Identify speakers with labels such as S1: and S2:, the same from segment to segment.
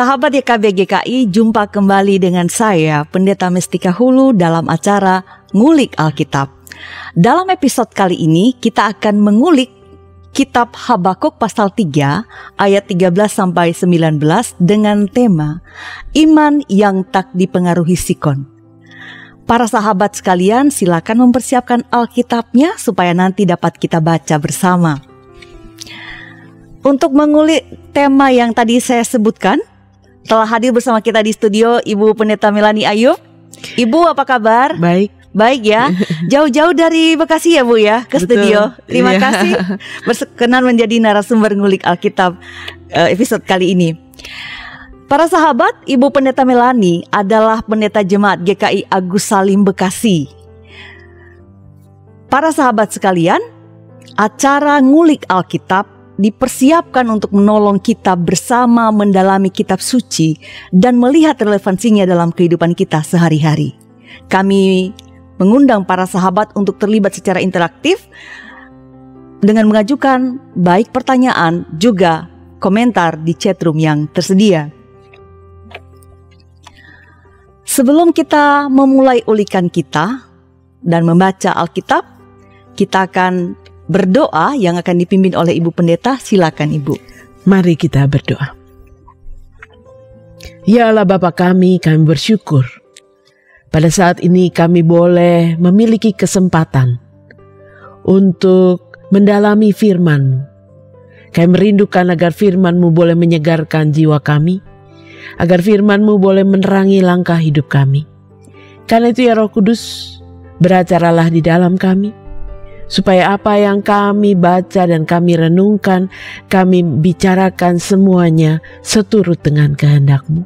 S1: Sahabat YKB GKI, jumpa kembali dengan saya, Pendeta Mestika Hulu dalam acara Ngulik Alkitab. Dalam episode kali ini, kita akan mengulik Kitab Habakuk pasal 3 ayat 13 sampai 19 dengan tema Iman yang tak dipengaruhi sikon. Para sahabat sekalian, silakan mempersiapkan Alkitabnya supaya nanti dapat kita baca bersama. Untuk mengulik tema yang tadi saya sebutkan, telah hadir bersama kita di studio Ibu Pendeta Melani Ayub. Ibu apa kabar?
S2: Baik.
S1: Baik ya, jauh-jauh dari Bekasi ya Bu ya ke Betul. studio. Terima iya. kasih berkenan menjadi narasumber ngulik Alkitab uh, episode kali ini. Para sahabat, Ibu Pendeta Melani adalah pendeta jemaat GKI Agus Salim Bekasi. Para sahabat sekalian, acara ngulik Alkitab dipersiapkan untuk menolong kita bersama mendalami kitab suci dan melihat relevansinya dalam kehidupan kita sehari-hari. Kami mengundang para sahabat untuk terlibat secara interaktif dengan mengajukan baik pertanyaan juga komentar di chatroom yang tersedia. Sebelum kita memulai ulikan kita dan membaca Alkitab, kita akan berdoa yang akan dipimpin oleh Ibu Pendeta. Silakan Ibu.
S2: Mari kita berdoa. Ya Allah Bapa kami, kami bersyukur. Pada saat ini kami boleh memiliki kesempatan untuk mendalami firman-Mu. Kami merindukan agar firman-Mu boleh menyegarkan jiwa kami, agar firman-Mu boleh menerangi langkah hidup kami. Karena itu ya Roh Kudus, beracaralah di dalam kami, supaya apa yang kami baca dan kami renungkan, kami bicarakan semuanya seturut dengan kehendak-Mu.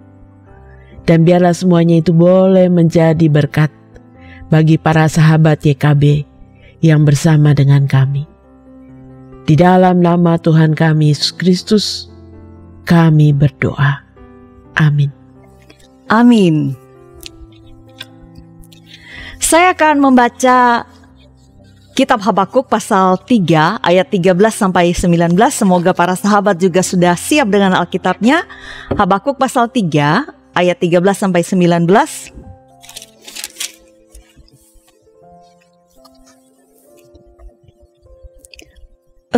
S2: Dan biarlah semuanya itu boleh menjadi berkat bagi para sahabat YKB yang bersama dengan kami. Di dalam nama Tuhan kami Yesus Kristus, kami berdoa. Amin.
S1: Amin. Saya akan membaca Kitab Habakuk pasal 3 ayat 13 sampai 19. Semoga para sahabat juga sudah siap dengan Alkitabnya. Habakuk pasal 3 ayat 13 sampai 19.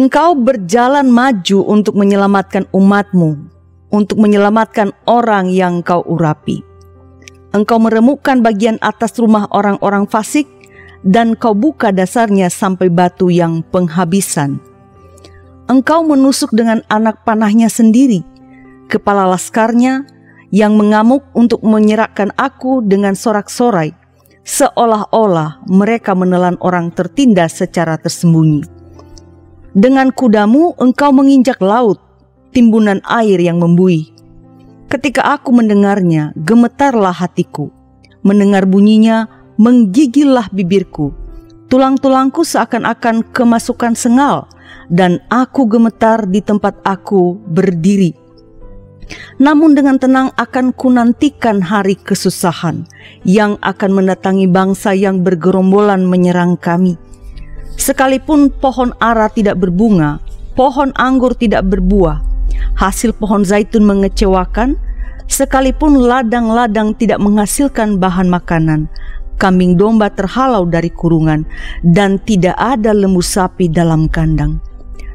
S1: Engkau berjalan maju untuk menyelamatkan umatmu, untuk menyelamatkan orang yang kau urapi. Engkau meremukkan bagian atas rumah orang-orang fasik dan kau buka dasarnya sampai batu yang penghabisan. Engkau menusuk dengan anak panahnya sendiri, kepala laskarnya yang mengamuk untuk menyerahkan aku dengan sorak-sorai, seolah-olah mereka menelan orang tertindas secara tersembunyi. Dengan kudamu engkau menginjak laut, timbunan air yang membuih. Ketika aku mendengarnya, gemetarlah hatiku. Mendengar bunyinya, menggigillah bibirku. Tulang-tulangku seakan-akan kemasukan sengal, dan aku gemetar di tempat aku berdiri. Namun dengan tenang akan kunantikan hari kesusahan yang akan mendatangi bangsa yang bergerombolan menyerang kami. Sekalipun pohon ara tidak berbunga, pohon anggur tidak berbuah, hasil pohon zaitun mengecewakan, sekalipun ladang-ladang tidak menghasilkan bahan makanan, kambing domba terhalau dari kurungan, dan tidak ada lembu sapi dalam kandang.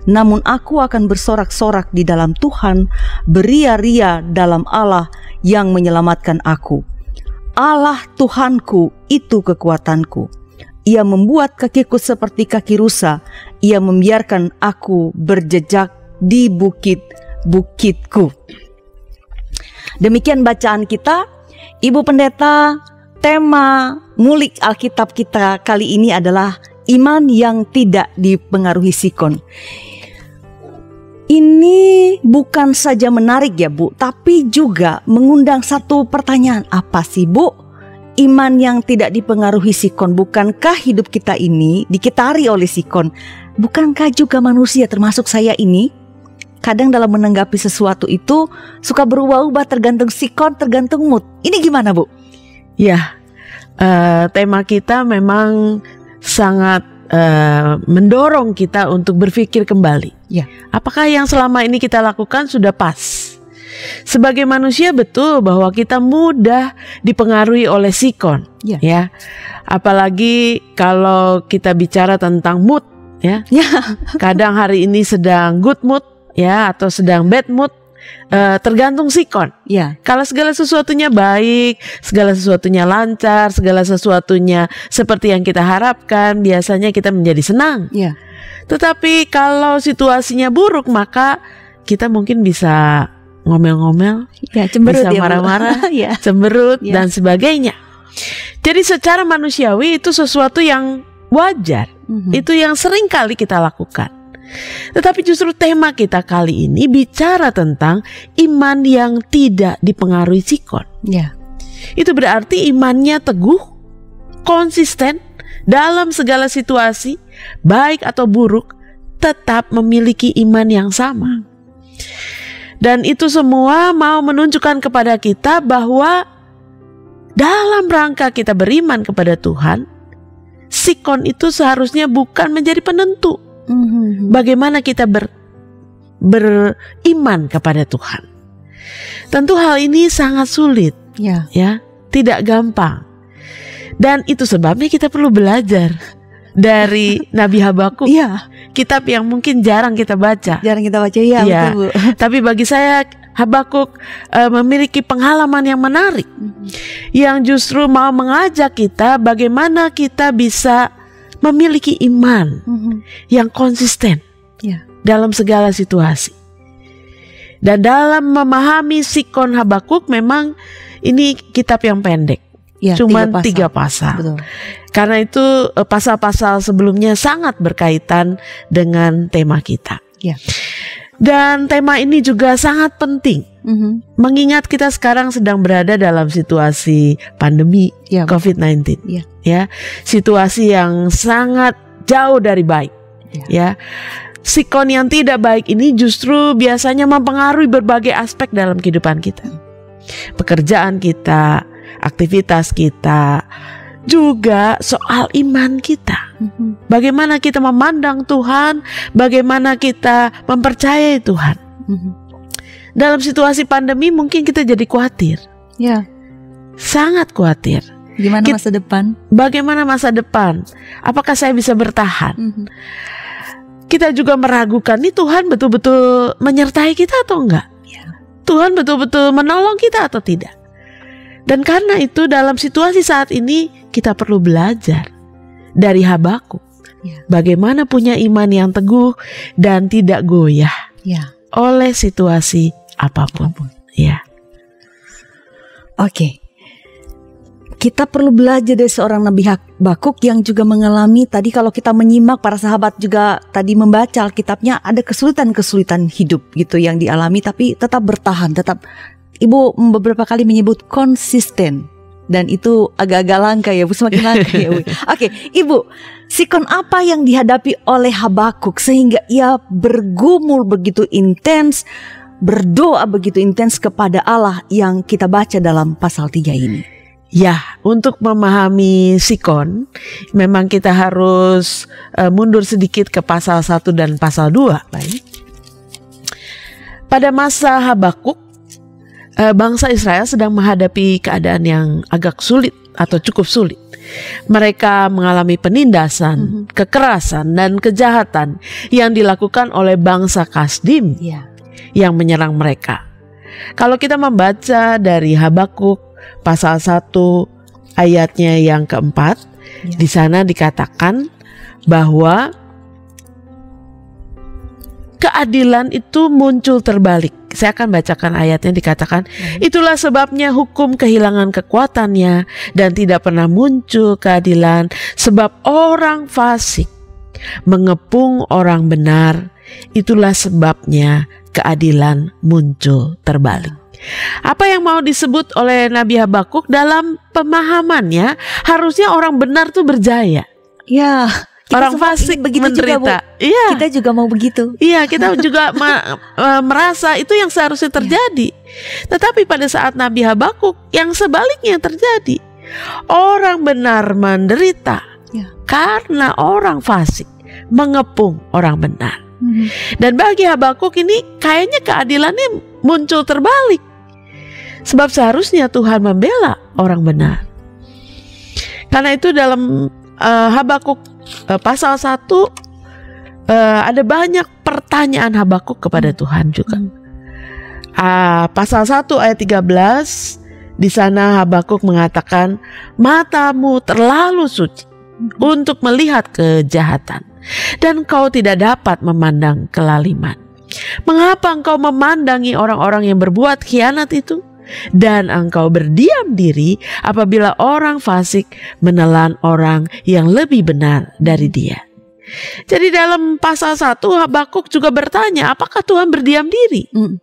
S1: Namun aku akan bersorak-sorak di dalam Tuhan, beria-ria dalam Allah yang menyelamatkan aku. Allah Tuhanku itu kekuatanku. Ia membuat kakiku seperti kaki rusa. Ia membiarkan aku berjejak di bukit-bukitku. Demikian bacaan kita. Ibu Pendeta Tema ngulik Alkitab kita kali ini adalah iman yang tidak dipengaruhi sikon. Ini bukan saja menarik ya Bu, tapi juga mengundang satu pertanyaan. Apa sih Bu? Iman yang tidak dipengaruhi sikon, bukankah hidup kita ini dikitari oleh sikon? Bukankah juga manusia termasuk saya ini? Kadang dalam menanggapi sesuatu itu suka berubah-ubah tergantung sikon, tergantung mood. Ini gimana Bu?
S2: Ya, uh, tema kita memang sangat uh, mendorong kita untuk berpikir kembali.
S1: Ya.
S2: Apakah yang selama ini kita lakukan sudah pas? Sebagai manusia betul bahwa kita mudah dipengaruhi oleh sikon,
S1: Ya.
S2: ya. Apalagi kalau kita bicara tentang mood, ya.
S1: Ya.
S2: Kadang hari ini sedang good mood, ya, atau sedang bad mood, eh, tergantung sikon.
S1: Ya.
S2: Kalau segala sesuatunya baik, segala sesuatunya lancar, segala sesuatunya seperti yang kita harapkan, biasanya kita menjadi senang.
S1: Ya.
S2: Tetapi kalau situasinya buruk, maka kita mungkin bisa ngomel-ngomel,
S1: Ya, cemberut
S2: Bisa
S1: ya,
S2: marah-marah.
S1: ya.
S2: cemberut,
S1: Ya.
S2: dan sebagainya. Jadi secara manusiawi itu sesuatu yang wajar.
S1: Mhm.
S2: Itu yang sering kali kita lakukan. Tetapi justru tema kita kali ini bicara tentang iman yang tidak dipengaruhi sikon.
S1: Ya.
S2: Itu berarti imannya teguh, konsisten dalam segala situasi, baik atau buruk, tetap memiliki iman yang sama. Dan itu semua mau menunjukkan kepada kita bahwa dalam rangka kita beriman kepada Tuhan, sikon itu seharusnya bukan menjadi penentu
S1: Mhm.
S2: bagaimana kita ber, beriman kepada Tuhan. Tentu hal ini sangat sulit
S1: Ya.
S2: ya, tidak gampang. Dan itu sebabnya kita perlu belajar dari Nabi Habakuk,
S1: Iya,
S2: kitab yang mungkin jarang kita baca.
S1: jarang kita baca ya,
S2: Iya.
S1: betul, Bu.
S2: Tapi bagi saya Habakuk eh, memiliki pengalaman yang menarik
S1: Mhm.
S2: yang justru mau mengajak kita bagaimana kita bisa memiliki iman
S1: Mhm.
S2: yang konsisten
S1: Ya.
S2: dalam segala situasi. Dan dalam memahami sikon Habakuk memang ini kitab yang pendek,
S1: Ya,
S2: cuman
S1: pasal.
S2: tiga pasal.
S1: Betul.
S2: Karena itu eh, pasal-pasal sebelumnya sangat berkaitan dengan tema kita.
S1: Ya.
S2: Dan tema ini juga sangat penting
S1: Mhm.
S2: mengingat kita sekarang sedang berada dalam situasi pandemi
S1: Ya, Bu.
S2: COVID-19.
S1: Iya.
S2: Ya, situasi yang sangat jauh dari baik.
S1: Iya.
S2: Ya. Sikon yang tidak baik ini justru biasanya mempengaruhi berbagai aspek dalam kehidupan kita. Pekerjaan kita, aktivitas kita, juga soal iman kita.
S1: Mhm.
S2: Bagaimana kita memandang Tuhan, bagaimana kita mempercayai Tuhan.
S1: Mhm.
S2: Dalam situasi pandemi mungkin kita jadi khawatir,
S1: Ya,
S2: sangat khawatir.
S1: gimana masa depan?
S2: Bagaimana masa depan? Apakah saya bisa bertahan?
S1: Mhm.
S2: Kita juga meragukan nih Tuhan betul-betul menyertai kita atau enggak?
S1: Ya.
S2: Tuhan betul-betul menolong kita atau tidak? Dan karena itu dalam situasi saat ini kita perlu belajar dari Habakuk.
S1: Ya.
S2: Bagaimana punya iman yang teguh dan tidak goyah
S1: Ya.
S2: oleh situasi apa pun. Ya.
S1: Oke. Kita perlu belajar dari seorang Nabi Habakuk yang juga mengalami tadi kalau kita menyimak para sahabat juga tadi membaca Alkitabnya ada kesulitan-kesulitan hidup gitu yang dialami tapi tetap bertahan, tetap Ibu beberapa kali menyebut konsisten dan itu agak-agak langka ya Bu, semakin langka ya Bu. Oke, Ibu, sikon apa yang dihadapi oleh Habakuk sehingga ia bergumul begitu intens, berdoa begitu intens kepada Allah yang kita baca dalam pasal 3 ini.
S2: Ya, untuk memahami sikon, memang kita harus eh, mundur sedikit ke pasal 1 dan pasal 2.
S1: Baik.
S2: Pada masa Habakuk, eh, bangsa Israel sedang menghadapi keadaan yang agak sulit atau cukup sulit. Mereka mengalami penindasan, kekerasan, dan kejahatan yang dilakukan oleh bangsa Kasdim
S1: Ya.
S2: yang menyerang mereka. Kalau kita membaca dari Habakuk pasal 1 ayatnya yang keempat,
S1: Ya.
S2: di sana dikatakan bahwa keadilan itu muncul terbalik. Saya akan bacakan ayatnya dikatakan, itulah sebabnya hukum kehilangan kekuatannya dan tidak pernah muncul keadilan sebab orang fasik mengepung orang benar. Itulah sebabnya keadilan muncul terbalik. Apa yang mau disebut oleh Nabi Habakuk dalam pemahamannya harusnya orang benar tuh berjaya.
S1: Ya. Kita
S2: orang fasik
S1: begitu
S2: menderita.
S1: juga, Bu.
S2: Iya.
S1: Kita juga mau begitu.
S2: Iya, kita juga ma- eh, merasa itu yang seharusnya terjadi. Tetapi pada saat Nabi Habakuk yang sebaliknya terjadi. Orang benar menderita
S1: Ya.
S2: karena orang fasik mengepung orang benar.
S1: Mhm.
S2: Dan bagi Habakuk ini kayaknya keadilannya muncul terbalik. Sebab seharusnya Tuhan membela orang benar. Karena itu dalam uh, Habakuk pasal 1 uh, ada banyak pertanyaan Habakuk kepada Tuhan juga. Uh, pasal 1 ayat 13 di sana Habakuk mengatakan matamu terlalu suci untuk melihat kejahatan dan kau tidak dapat memandang kelaliman. Mengapa engkau memandangi orang-orang yang berbuat khianat itu? Dan engkau berdiam diri apabila orang fasik menelan orang yang lebih benar dari dia. Jadi dalam pasal 1 Habakuk juga bertanya, apakah Tuhan berdiam diri? Hmm.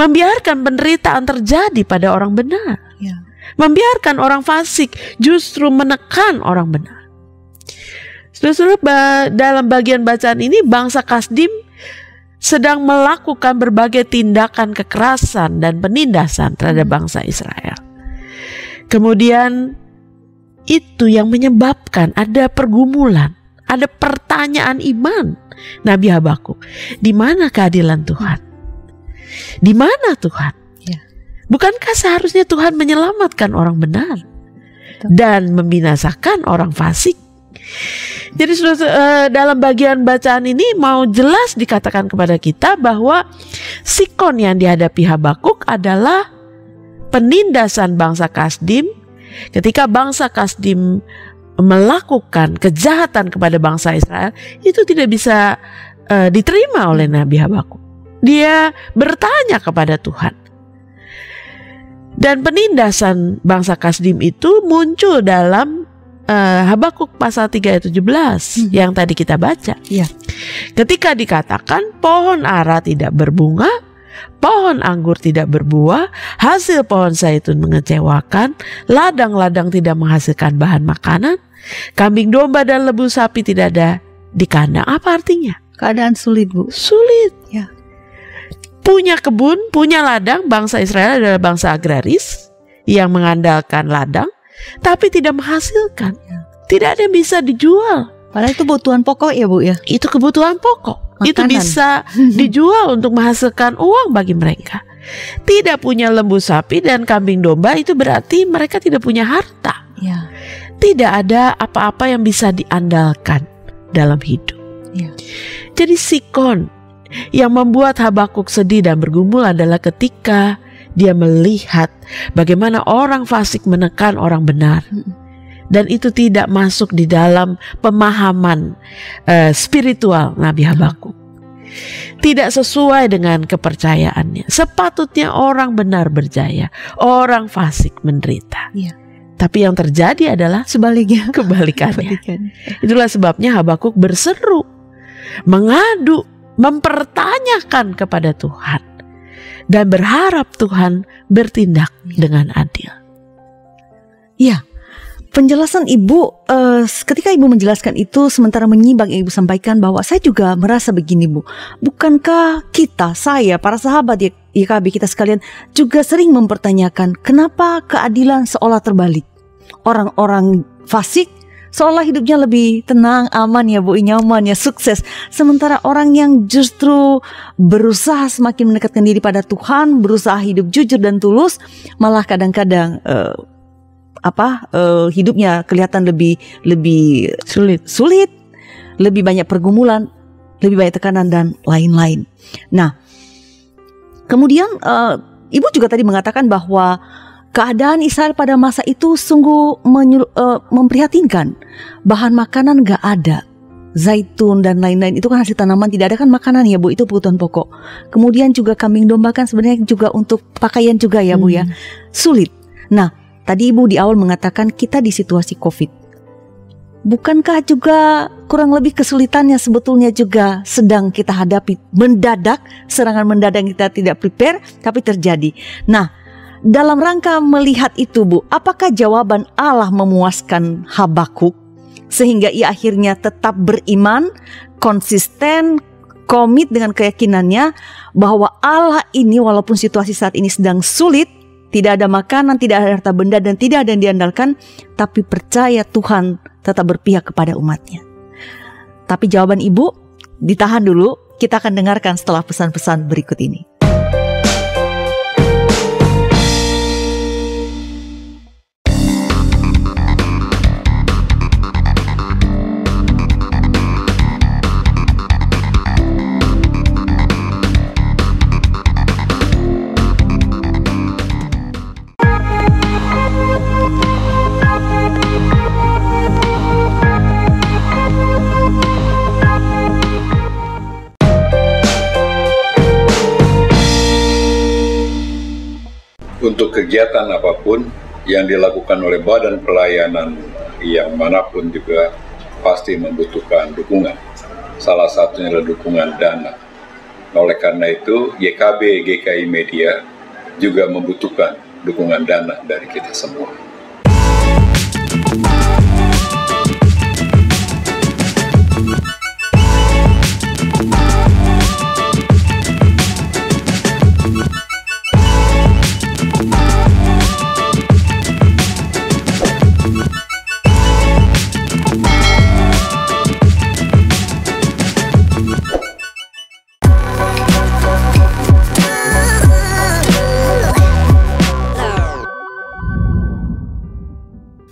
S2: Membiarkan penderitaan terjadi pada orang benar. Ya. Membiarkan orang fasik justru menekan orang benar. Saudara-saudara, dalam bagian bacaan ini bangsa Kasdim sedang melakukan berbagai tindakan kekerasan dan penindasan terhadap hmm. bangsa Israel. Kemudian itu yang menyebabkan ada pergumulan, ada pertanyaan iman Nabi Habakuk. Di mana keadilan Tuhan? Di mana Tuhan? Ya. Bukankah seharusnya Tuhan menyelamatkan orang benar dan membinasakan orang fasik? Jadi uh, dalam bagian bacaan ini mau jelas dikatakan kepada kita bahwa sikon yang dihadapi Habakuk adalah penindasan bangsa Kasdim ketika bangsa Kasdim melakukan kejahatan kepada bangsa Israel itu tidak bisa uh, diterima oleh Nabi Habakuk. Dia bertanya kepada Tuhan. Dan penindasan bangsa Kasdim itu muncul dalam uh, Habakuk pasal 3 ayat 17 hmm. yang tadi kita baca.
S1: Ya.
S2: Ketika dikatakan pohon ara tidak berbunga, pohon anggur tidak berbuah, hasil pohon zaitun mengecewakan, ladang-ladang tidak menghasilkan bahan makanan, kambing domba dan lebu sapi tidak ada di kandang. Apa artinya?
S1: Keadaan sulit, Bu.
S2: Sulit. Ya. Punya kebun, punya ladang, bangsa Israel adalah bangsa agraris yang mengandalkan ladang tapi tidak menghasilkan. Tidak ada yang bisa dijual.
S1: Padahal itu kebutuhan pokok ya Bu ya.
S2: Itu kebutuhan pokok. Makanan. Itu bisa dijual untuk menghasilkan uang bagi mereka. Tidak punya lembu sapi dan kambing domba itu berarti mereka tidak punya harta.
S1: Ya.
S2: Tidak ada apa-apa yang bisa diandalkan dalam hidup.
S1: Ya.
S2: Jadi sikon yang membuat Habakuk sedih dan bergumul adalah ketika dia melihat bagaimana orang fasik menekan orang benar. Dan itu tidak masuk di dalam pemahaman uh, spiritual Nabi Habakuk. Tidak sesuai dengan kepercayaannya. Sepatutnya orang benar berjaya, orang fasik menderita.
S1: Ya.
S2: Tapi yang terjadi adalah
S1: sebaliknya,
S2: kebalikannya. Itulah sebabnya Habakuk berseru, mengadu, mempertanyakan kepada Tuhan dan berharap Tuhan bertindak dengan adil.
S1: Ya, penjelasan ibu uh, ketika ibu menjelaskan itu sementara menyimak ibu sampaikan bahwa saya juga merasa begini bu, bukankah kita saya para sahabat ya YKB kita sekalian juga sering mempertanyakan kenapa keadilan seolah terbalik orang-orang fasik seolah hidupnya lebih tenang, aman ya Bu, nyaman ya, sukses. Sementara orang yang justru berusaha semakin mendekatkan diri pada Tuhan, berusaha hidup jujur dan tulus, malah kadang-kadang uh, apa uh, hidupnya kelihatan lebih lebih
S2: sulit,
S1: sulit, lebih banyak pergumulan, lebih banyak tekanan dan lain-lain. Nah, kemudian uh, Ibu juga tadi mengatakan bahwa Keadaan Israel pada masa itu sungguh menyul, uh, memprihatinkan. Bahan makanan gak ada. Zaitun dan lain-lain itu kan hasil tanaman tidak ada kan makanan ya Bu itu kebutuhan pokok. Kemudian juga kambing domba kan sebenarnya juga untuk pakaian juga ya Bu ya. Hmm. Sulit. Nah, tadi Ibu di awal mengatakan kita di situasi Covid. Bukankah juga kurang lebih kesulitannya sebetulnya juga sedang kita hadapi mendadak, serangan mendadak yang kita tidak prepare tapi terjadi. Nah, dalam rangka melihat itu Bu, apakah jawaban Allah memuaskan Habakuk sehingga ia akhirnya tetap beriman, konsisten, komit dengan keyakinannya bahwa Allah ini walaupun situasi saat ini sedang sulit, tidak ada makanan, tidak ada harta benda dan tidak ada yang diandalkan, tapi percaya Tuhan tetap berpihak kepada umatnya. Tapi jawaban ibu ditahan dulu, kita akan dengarkan setelah pesan-pesan berikut ini.
S3: Untuk kegiatan apa pun yang dilakukan oleh badan pelayanan yang mana pun juga pasti membutuhkan dukungan. Salah satunya adalah dukungan dana. Oleh karena itu, GKB GKI Media juga membutuhkan dukungan dana dari kita semua.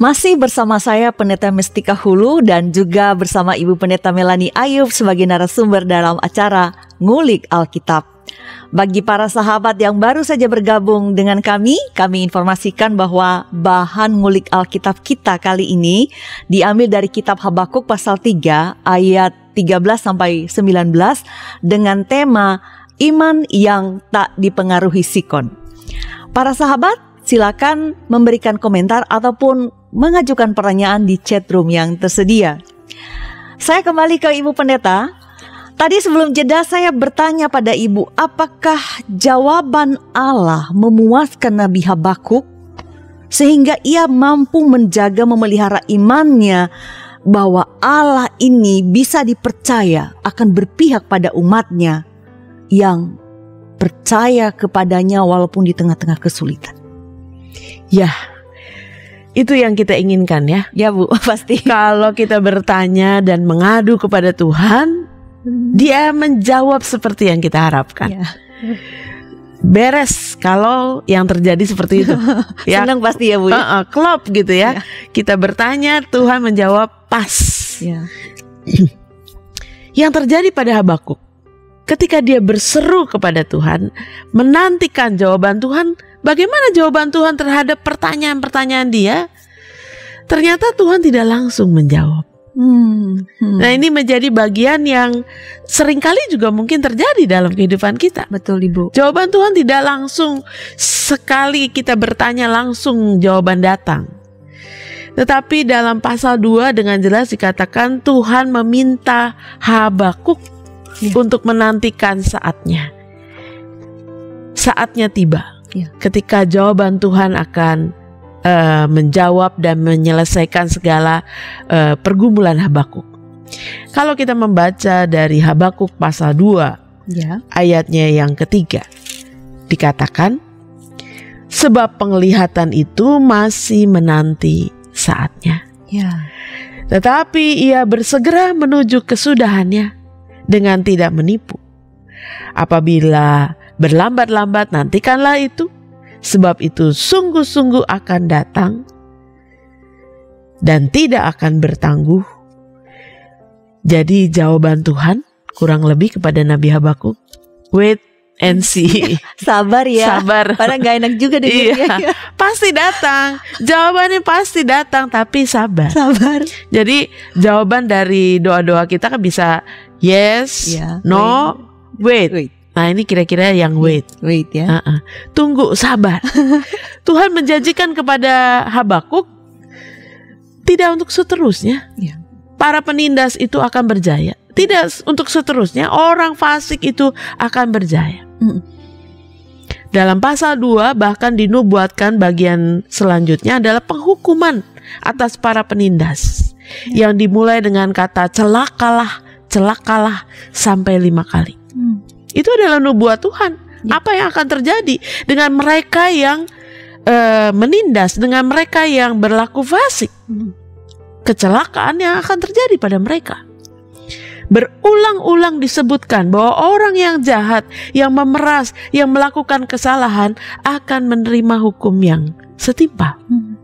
S1: Masih bersama saya Pendeta Mestika Hulu dan juga bersama Ibu Pendeta Melani Ayub sebagai narasumber dalam acara Ngulik Alkitab. Bagi para sahabat yang baru saja bergabung dengan kami, kami informasikan bahwa bahan ngulik Alkitab kita kali ini diambil dari kitab Habakuk pasal 3 ayat 13 sampai 19 dengan tema iman yang tak dipengaruhi sikon. Para sahabat, silakan memberikan komentar ataupun mengajukan pertanyaan di chat room yang tersedia. Saya kembali ke Ibu Pendeta. Tadi sebelum jeda saya bertanya pada Ibu, apakah jawaban Allah memuaskan Nabi Habakuk sehingga ia mampu menjaga memelihara imannya bahwa Allah ini bisa dipercaya akan berpihak pada umatnya yang percaya kepadanya walaupun di tengah-tengah kesulitan.
S2: Ya, itu yang kita inginkan ya.
S1: Ya Bu, pasti.
S2: Kalau kita bertanya dan mengadu kepada Tuhan, Dia menjawab seperti yang kita harapkan.
S1: Ya.
S2: Beres kalau yang terjadi seperti itu.
S1: ya. Senang pasti ya Bu.
S2: Uh -uh, klop gitu ya. ya. Kita bertanya, Tuhan menjawab pas.
S1: Ya.
S2: yang terjadi pada Habakuk ketika dia berseru kepada Tuhan, menantikan jawaban Tuhan, Bagaimana jawaban Tuhan terhadap pertanyaan-pertanyaan dia? Ternyata Tuhan tidak langsung menjawab. Hmm, hmm. Nah ini menjadi bagian yang sering kali juga mungkin terjadi dalam kehidupan kita.
S1: Betul Ibu.
S2: Jawaban Tuhan tidak langsung sekali kita bertanya langsung jawaban datang. Tetapi dalam pasal 2 dengan jelas dikatakan Tuhan meminta Habakuk ya. untuk menantikan saatnya. Saatnya tiba. Ya. Ketika jawaban Tuhan akan uh, menjawab dan menyelesaikan segala uh, pergumulan Habakuk. Kalau kita membaca dari Habakuk pasal 2 ya. ayatnya yang ketiga dikatakan sebab penglihatan itu masih menanti saatnya.
S1: Ya.
S2: Tetapi ia bersegera menuju kesudahannya dengan tidak menipu. Apabila Berlambat-lambat nantikanlah itu, sebab itu sungguh-sungguh akan datang dan tidak akan bertangguh. Jadi jawaban Tuhan kurang lebih kepada Nabi Habakuk, wait and see.
S1: Sabar ya.
S2: Sabar.
S1: Padahal gak enak juga deh.
S2: iya. Pasti datang. Jawabannya pasti datang tapi sabar.
S1: Sabar.
S2: Jadi jawaban dari doa-doa kita kan bisa yes, yeah, no, wait. wait. Nah ini kira-kira yang iya, wait,
S1: wait ya.
S2: Uh -uh. Tunggu, sabar. Tuhan menjanjikan kepada Habakuk tidak untuk seterusnya. Ya. Para penindas itu akan berjaya. Tidak untuk seterusnya orang fasik itu akan berjaya. Mm. Dalam pasal 2 bahkan dinubuatkan bagian selanjutnya adalah penghukuman atas para penindas ya. yang dimulai dengan kata celakalah, celakalah sampai lima kali. Itu adalah nubuat Tuhan. Ya. Apa yang akan terjadi dengan mereka yang uh, menindas, dengan mereka yang berlaku fasik? Hmm. Kecelakaan yang akan terjadi pada mereka. Berulang-ulang disebutkan bahwa orang yang jahat, yang memeras, yang melakukan kesalahan akan menerima hukum yang setimpal. Hmm.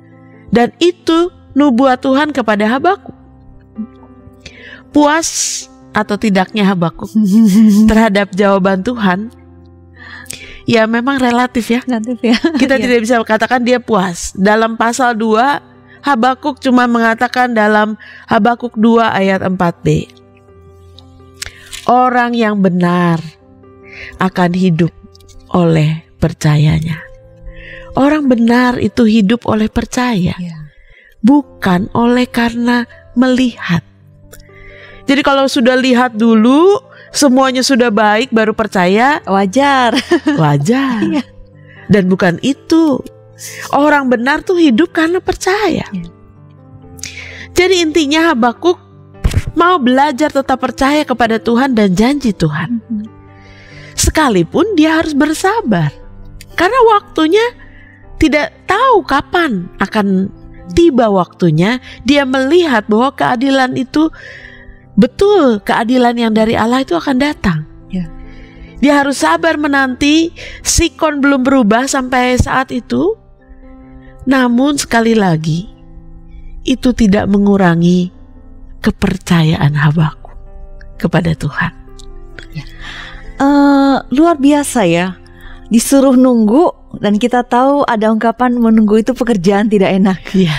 S2: Dan itu nubuat Tuhan kepada Habakuk. Puas atau tidaknya Habakuk terhadap jawaban Tuhan ya memang relatif ya.
S1: Relatif ya.
S2: Kita tidak bisa katakan dia puas. Dalam pasal 2 Habakuk cuma mengatakan dalam Habakuk 2 ayat 4b. Orang yang benar akan hidup oleh percayanya. Orang benar itu hidup oleh percaya,
S1: Ya.
S2: bukan oleh karena melihat. Jadi kalau sudah lihat dulu, semuanya sudah baik baru percaya,
S1: Wajar.
S2: wajar.
S1: Iya.
S2: Dan bukan itu. Orang benar tuh hidup karena percaya.
S1: Iya.
S2: Jadi intinya Habakuk mau belajar tetap percaya kepada Tuhan dan janji Tuhan. Sekalipun dia harus bersabar. Karena waktunya tidak tahu kapan akan tiba waktunya dia melihat bahwa keadilan itu betul keadilan yang dari Allah itu akan datang.
S1: Ya.
S2: Dia harus sabar menanti sikon belum berubah sampai saat itu. Namun sekali lagi itu tidak mengurangi kepercayaan Habakuk kepada Tuhan.
S1: Eh, luar biasa ya. Disuruh nunggu dan kita tahu ada ungkapan menunggu itu pekerjaan tidak enak.
S2: Iya.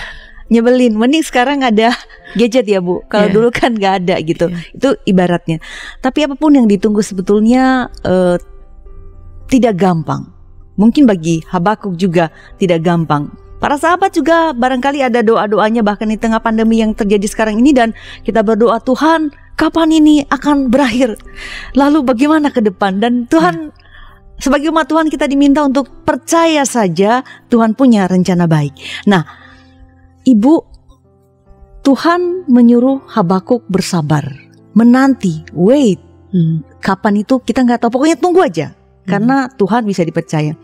S1: Nyebelin. Mending sekarang ada gadget ya Bu. Kalau
S2: Iya.
S1: dulu kan nggak ada gitu.
S2: Iya.
S1: Itu ibaratnya. Tapi apa pun yang ditunggu sebetulnya eh, tidak gampang. Mungkin bagi Habakuk juga tidak gampang. Para sahabat juga barangkali ada doa-doanya bahkan di tengah pandemi yang terjadi sekarang ini dan kita berdoa Tuhan kapan ini akan berakhir? Lalu bagaimana ke depan? Dan Tuhan sebagai umat Tuhan kita diminta untuk percaya saja Tuhan punya rencana baik. Nah, Ibu Tuhan menyuruh Habakuk bersabar, menanti, wait.
S2: Hmm.
S1: Kapan itu kita nggak tahu. Pokoknya tunggu aja, karena Tuhan bisa dipercaya.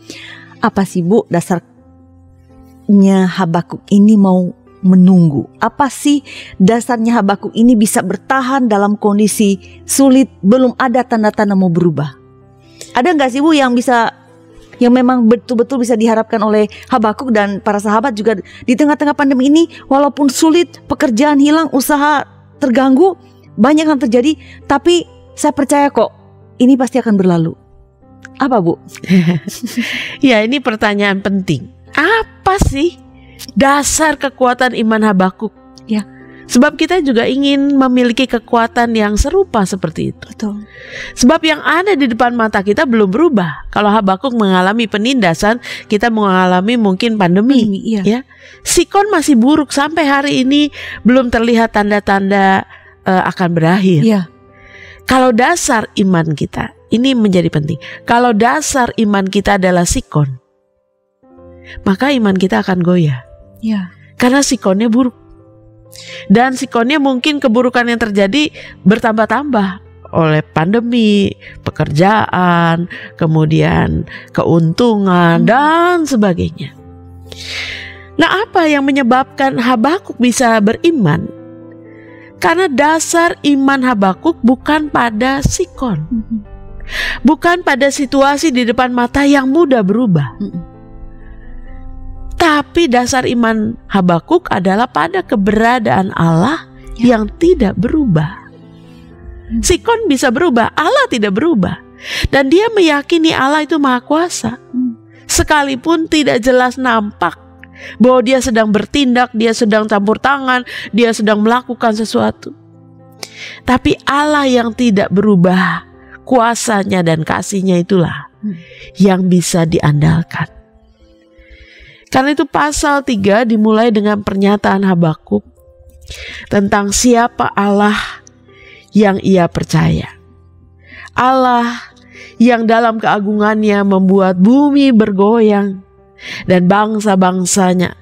S1: Apa sih Bu dasarnya Habakuk ini mau menunggu? Apa sih dasarnya Habakuk ini bisa bertahan dalam kondisi sulit, belum ada tanda-tanda mau berubah? Ada nggak sih Bu yang bisa yang memang betul-betul bisa diharapkan oleh Habakuk dan para sahabat juga di tengah-tengah pandemi ini walaupun sulit, pekerjaan hilang, usaha terganggu, banyak yang terjadi, tapi saya percaya kok ini pasti akan berlalu. Apa Bu?
S2: Ya ini pertanyaan penting. Apa sih dasar kekuatan iman Habakuk? Sebab kita juga ingin memiliki kekuatan yang serupa seperti itu.
S1: Betul.
S2: Sebab yang ada di depan mata kita belum berubah. Kalau Habakuk mengalami penindasan, kita mengalami mungkin pandemi.
S1: Iya.
S2: Ya. Sikon masih buruk sampai hari ini belum terlihat tanda-tanda eh, akan berakhir.
S1: Iya.
S2: Kalau dasar iman kita, ini menjadi penting. Kalau dasar iman kita adalah sikon, maka iman kita akan goyah.
S1: Iya.
S2: Karena sikonnya buruk. Dan sikonnya mungkin keburukan yang terjadi bertambah-tambah oleh pandemi, pekerjaan, kemudian keuntungan,
S1: Hmm.
S2: dan sebagainya. Nah apa yang menyebabkan Habakuk bisa beriman? Karena dasar iman Habakuk bukan pada sikon. Bukan pada situasi di depan mata yang mudah berubah.
S1: Mm-mm.
S2: Tapi dasar iman Habakuk adalah pada keberadaan Allah
S1: Ya.
S2: yang tidak berubah.
S1: Hmm.
S2: Sikon bisa berubah, Allah tidak berubah. Dan dia meyakini Allah itu maha kuasa.
S1: Hmm.
S2: Sekalipun tidak jelas nampak bahwa dia sedang bertindak, dia sedang campur tangan, dia sedang melakukan sesuatu. Tapi Allah yang tidak berubah, kuasanya dan kasihnya itulah
S1: Hmm.
S2: yang bisa diandalkan. Karena itu pasal 3 dimulai dengan pernyataan Habakuk tentang siapa Allah yang ia percaya. Allah yang dalam keagungannya membuat bumi bergoyang dan bangsa-bangsanya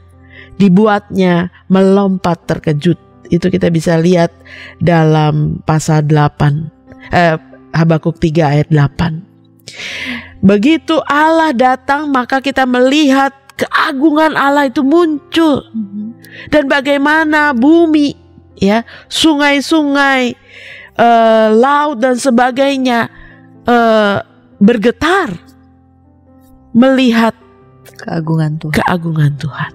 S2: dibuatnya melompat terkejut. Itu kita bisa lihat dalam pasal 8 eh, Habakuk 3 ayat 8. Begitu Allah datang maka kita melihat keagungan Allah itu muncul dan bagaimana bumi ya sungai-sungai eh, laut dan sebagainya eh, bergetar melihat
S1: Keagungan Tuhan.
S2: keagungan Tuhan.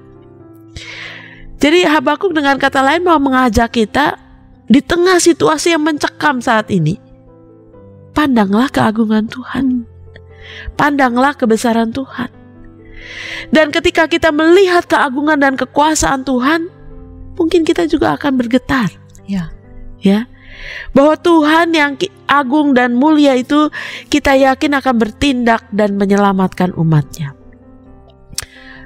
S2: Jadi Habakuk dengan kata lain mau mengajak kita di tengah situasi yang mencekam saat ini. Pandanglah keagungan Tuhan. Pandanglah kebesaran Tuhan. Dan ketika kita melihat keagungan dan kekuasaan Tuhan, mungkin kita juga akan bergetar.
S1: Ya.
S2: Ya. Bahwa Tuhan yang agung dan mulia itu kita yakin akan bertindak dan menyelamatkan umatnya.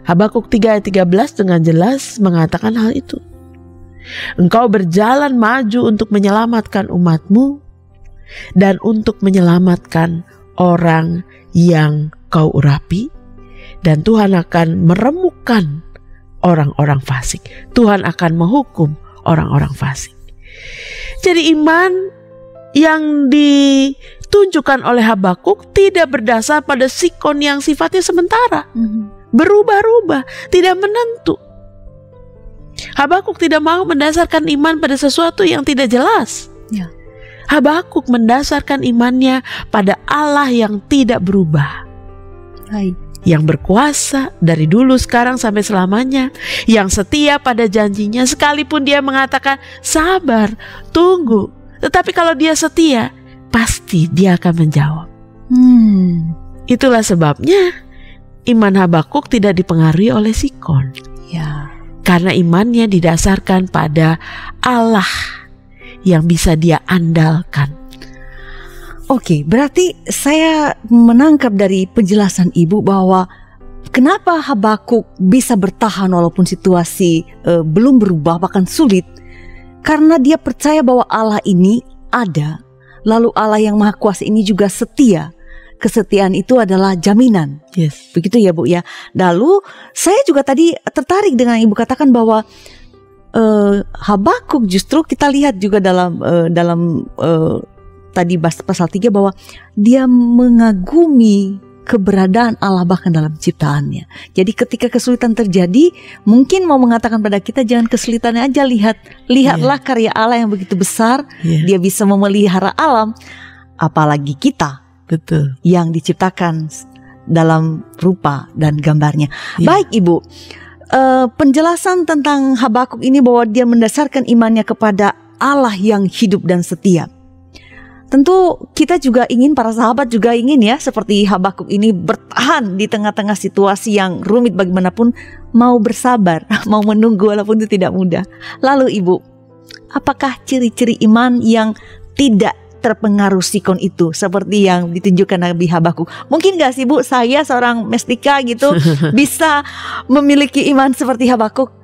S2: Habakuk 3 ayat 13 dengan jelas mengatakan hal itu. Engkau berjalan maju untuk menyelamatkan umatmu dan untuk menyelamatkan orang yang kau urapi dan Tuhan akan meremukkan orang-orang fasik. Tuhan akan menghukum orang-orang fasik. Jadi iman yang ditunjukkan oleh Habakuk tidak berdasar pada sikon yang sifatnya sementara. Berubah-ubah, tidak menentu. Habakuk tidak mau mendasarkan iman pada sesuatu yang tidak jelas.
S1: Ya.
S2: Habakuk mendasarkan imannya pada Allah yang tidak berubah
S1: Baik.
S2: Yang berkuasa dari dulu sekarang sampai selamanya, yang setia pada janjinya sekalipun dia mengatakan sabar, tunggu. Tetapi kalau dia setia, pasti dia akan menjawab.
S1: Hmm.
S2: Itulah sebabnya iman Habakuk tidak dipengaruhi oleh Sikon.
S1: Ya.
S2: Karena imannya didasarkan pada Allah yang bisa dia andalkan.
S1: Oke, berarti saya menangkap dari penjelasan Ibu bahwa kenapa Habakuk bisa bertahan walaupun situasi eh, belum berubah bahkan sulit karena dia percaya bahwa Allah ini ada. Lalu Allah yang Maha Kuasa ini juga setia. Kesetiaan itu adalah jaminan.
S2: Yes.
S1: Begitu ya Bu ya. Lalu saya juga tadi tertarik dengan Ibu katakan bahwa eh, Habakuk justru kita lihat juga dalam eh, dalam eh, tadi pasal 3 bahwa dia mengagumi keberadaan Allah bahkan dalam ciptaannya. Jadi ketika kesulitan terjadi, mungkin mau mengatakan pada kita jangan kesulitannya aja lihat, lihatlah karya Allah yang begitu besar,
S2: Iya,
S1: dia bisa memelihara alam, apalagi kita
S2: betul.
S1: yang diciptakan dalam rupa dan gambarnya.
S2: Iya.
S1: Baik Ibu, eh, penjelasan tentang Habakuk ini bahwa dia mendasarkan imannya kepada Allah yang hidup dan setia. Tentu kita juga ingin para sahabat juga ingin ya seperti Habakuk ini bertahan di tengah-tengah situasi yang rumit bagaimanapun mau bersabar, mau menunggu walaupun itu tidak mudah. Lalu Ibu, apakah ciri-ciri iman yang tidak terpengaruh sikon itu seperti yang ditunjukkan Nabi Habakuk. Mungkin gak sih Bu, saya seorang mestika gitu bisa memiliki iman seperti Habakuk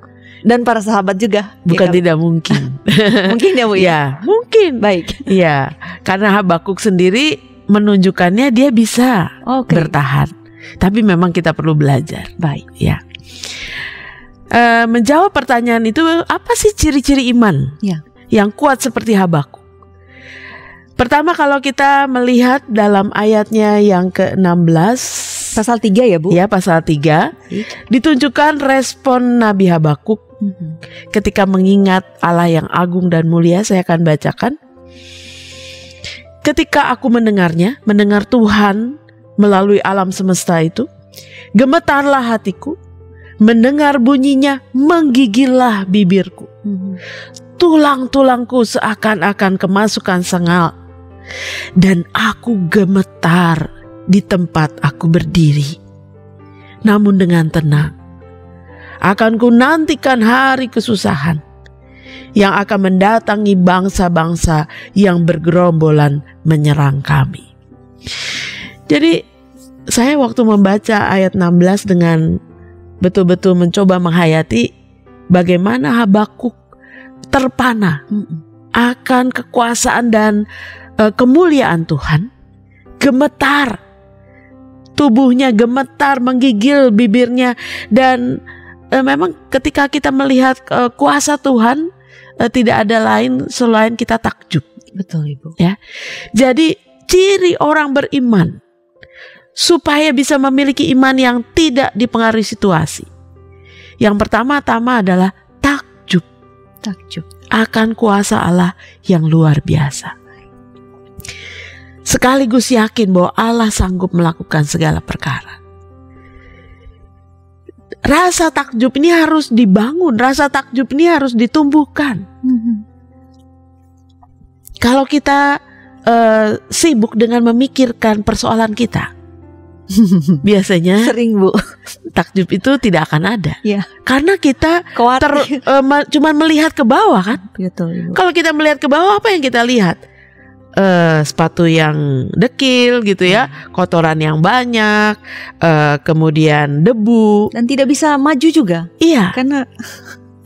S1: dan para sahabat juga.
S2: Bukan
S1: Ya kan?
S2: tidak mungkin.
S1: Mungkin ya Bu ya.
S2: ya, mungkin.
S1: Baik.
S2: Iya, karena Habakuk sendiri menunjukkannya dia bisa
S1: Oke.
S2: bertahan. Tapi memang kita perlu belajar.
S1: Baik.
S2: Ya. Eh, menjawab pertanyaan itu apa sih ciri-ciri iman
S1: Ya.
S2: yang kuat seperti Habakuk? Pertama kalau kita melihat dalam ayatnya yang ke-16
S1: Pasal 3 ya Bu.
S2: ya pasal 3 ditunjukkan respon Nabi Habakuk
S1: Mhm.
S2: ketika mengingat Allah yang agung dan mulia saya akan bacakan ketika aku mendengarnya mendengar Tuhan melalui alam semesta itu gemetarlah hatiku mendengar bunyinya menggigillah bibirku
S1: Mhm.
S2: tulang-tulangku seakan-akan kemasukan sengal dan aku gemetar di tempat aku berdiri namun dengan tenang akan ku nantikan hari kesusahan yang akan mendatangi bangsa-bangsa yang bergerombolan menyerang kami. Jadi saya waktu membaca ayat 16 dengan betul-betul mencoba menghayati bagaimana Habakuk terpana akan kekuasaan dan eh, kemuliaan Tuhan, gemetar tubuhnya gemetar, menggigil bibirnya dan eh, memang ketika kita melihat eh, kuasa Tuhan eh, tidak ada lain selain kita takjub.
S1: Betul Ibu.
S2: Jadi ciri orang beriman supaya bisa memiliki iman yang tidak dipengaruhi situasi. Yang pertama-tama adalah takjub
S1: Takjub.
S2: akan kuasa Allah yang luar biasa. Sekaligus yakin bahwa Allah sanggup melakukan segala perkara. Rasa takjub ini harus dibangun, rasa takjub ini harus ditumbuhkan.
S1: Mhm.
S2: Kalau kita eh, sibuk dengan memikirkan persoalan kita, biasanya
S1: Sering Bu.
S2: takjub itu tidak akan ada.
S1: Iya.
S2: Karena kita ter,
S1: Khawatir.
S2: eh, ma- cuman melihat ke bawah kan.
S1: Betul Ibu.
S2: Kalau kita melihat ke bawah apa yang kita lihat? Eh, sepatu yang dekil gitu ya, kotoran yang banyak, eh, kemudian debu.
S1: Dan tidak bisa maju juga
S2: Iya,
S1: karena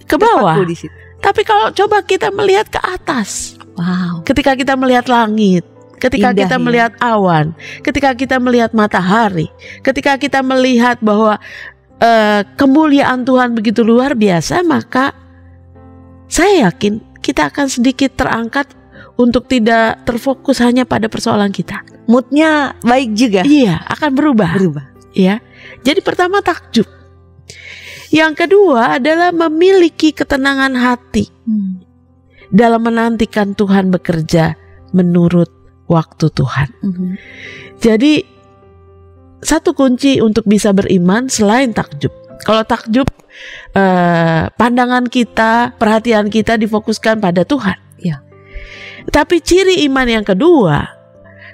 S2: ke bawah.
S1: di situ.
S2: Tapi kalau coba kita melihat ke atas,
S1: Wow.
S2: ketika kita melihat langit, ketika
S1: Indah,
S2: kita
S1: ya.
S2: melihat awan, ketika kita melihat matahari, ketika kita melihat bahwa eh, kemuliaan Tuhan begitu luar biasa, maka saya yakin kita akan sedikit terangkat untuk tidak terfokus hanya pada persoalan kita.
S1: Moodnya baik juga.
S2: Iya, akan berubah.
S1: Berubah.
S2: Ya. Jadi pertama takjub. Yang kedua adalah memiliki ketenangan hati
S1: Hmm.
S2: dalam menantikan Tuhan bekerja menurut waktu Tuhan.
S1: Mhm.
S2: Jadi satu kunci untuk bisa beriman selain takjub. Kalau takjub eh, pandangan kita, perhatian kita difokuskan pada Tuhan.
S1: Ya.
S2: Tapi ciri iman yang kedua,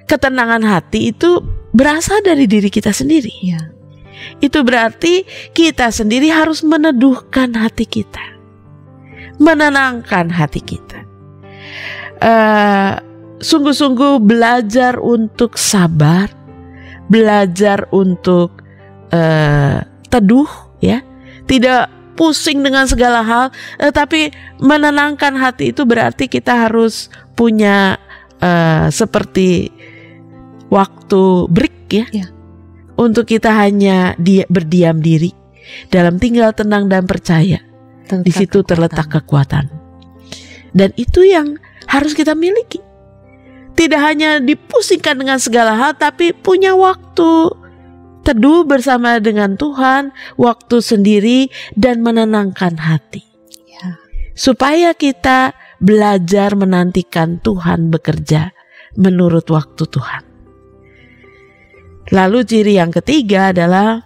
S2: ketenangan hati itu berasal dari diri kita sendiri.
S1: Ya.
S2: Itu berarti kita sendiri harus meneduhkan hati kita, menenangkan hati kita. Eh, Sungguh-sungguh belajar untuk sabar, belajar untuk eh, teduh, ya, tidak pusing dengan segala hal, eh, tapi menenangkan hati itu berarti kita harus punya eh, seperti waktu break, ya,
S1: Ya.
S2: untuk kita hanya dia berdiam diri dalam tinggal tenang dan percaya. Di situ terletak kekuatan. Dan itu yang harus kita miliki. Tidak hanya dipusingkan dengan segala hal, tapi punya waktu teduh bersama dengan Tuhan, waktu sendiri, dan menenangkan hati.
S1: Ya.
S2: Supaya kita belajar menantikan Tuhan bekerja menurut waktu Tuhan. Lalu ciri yang ketiga adalah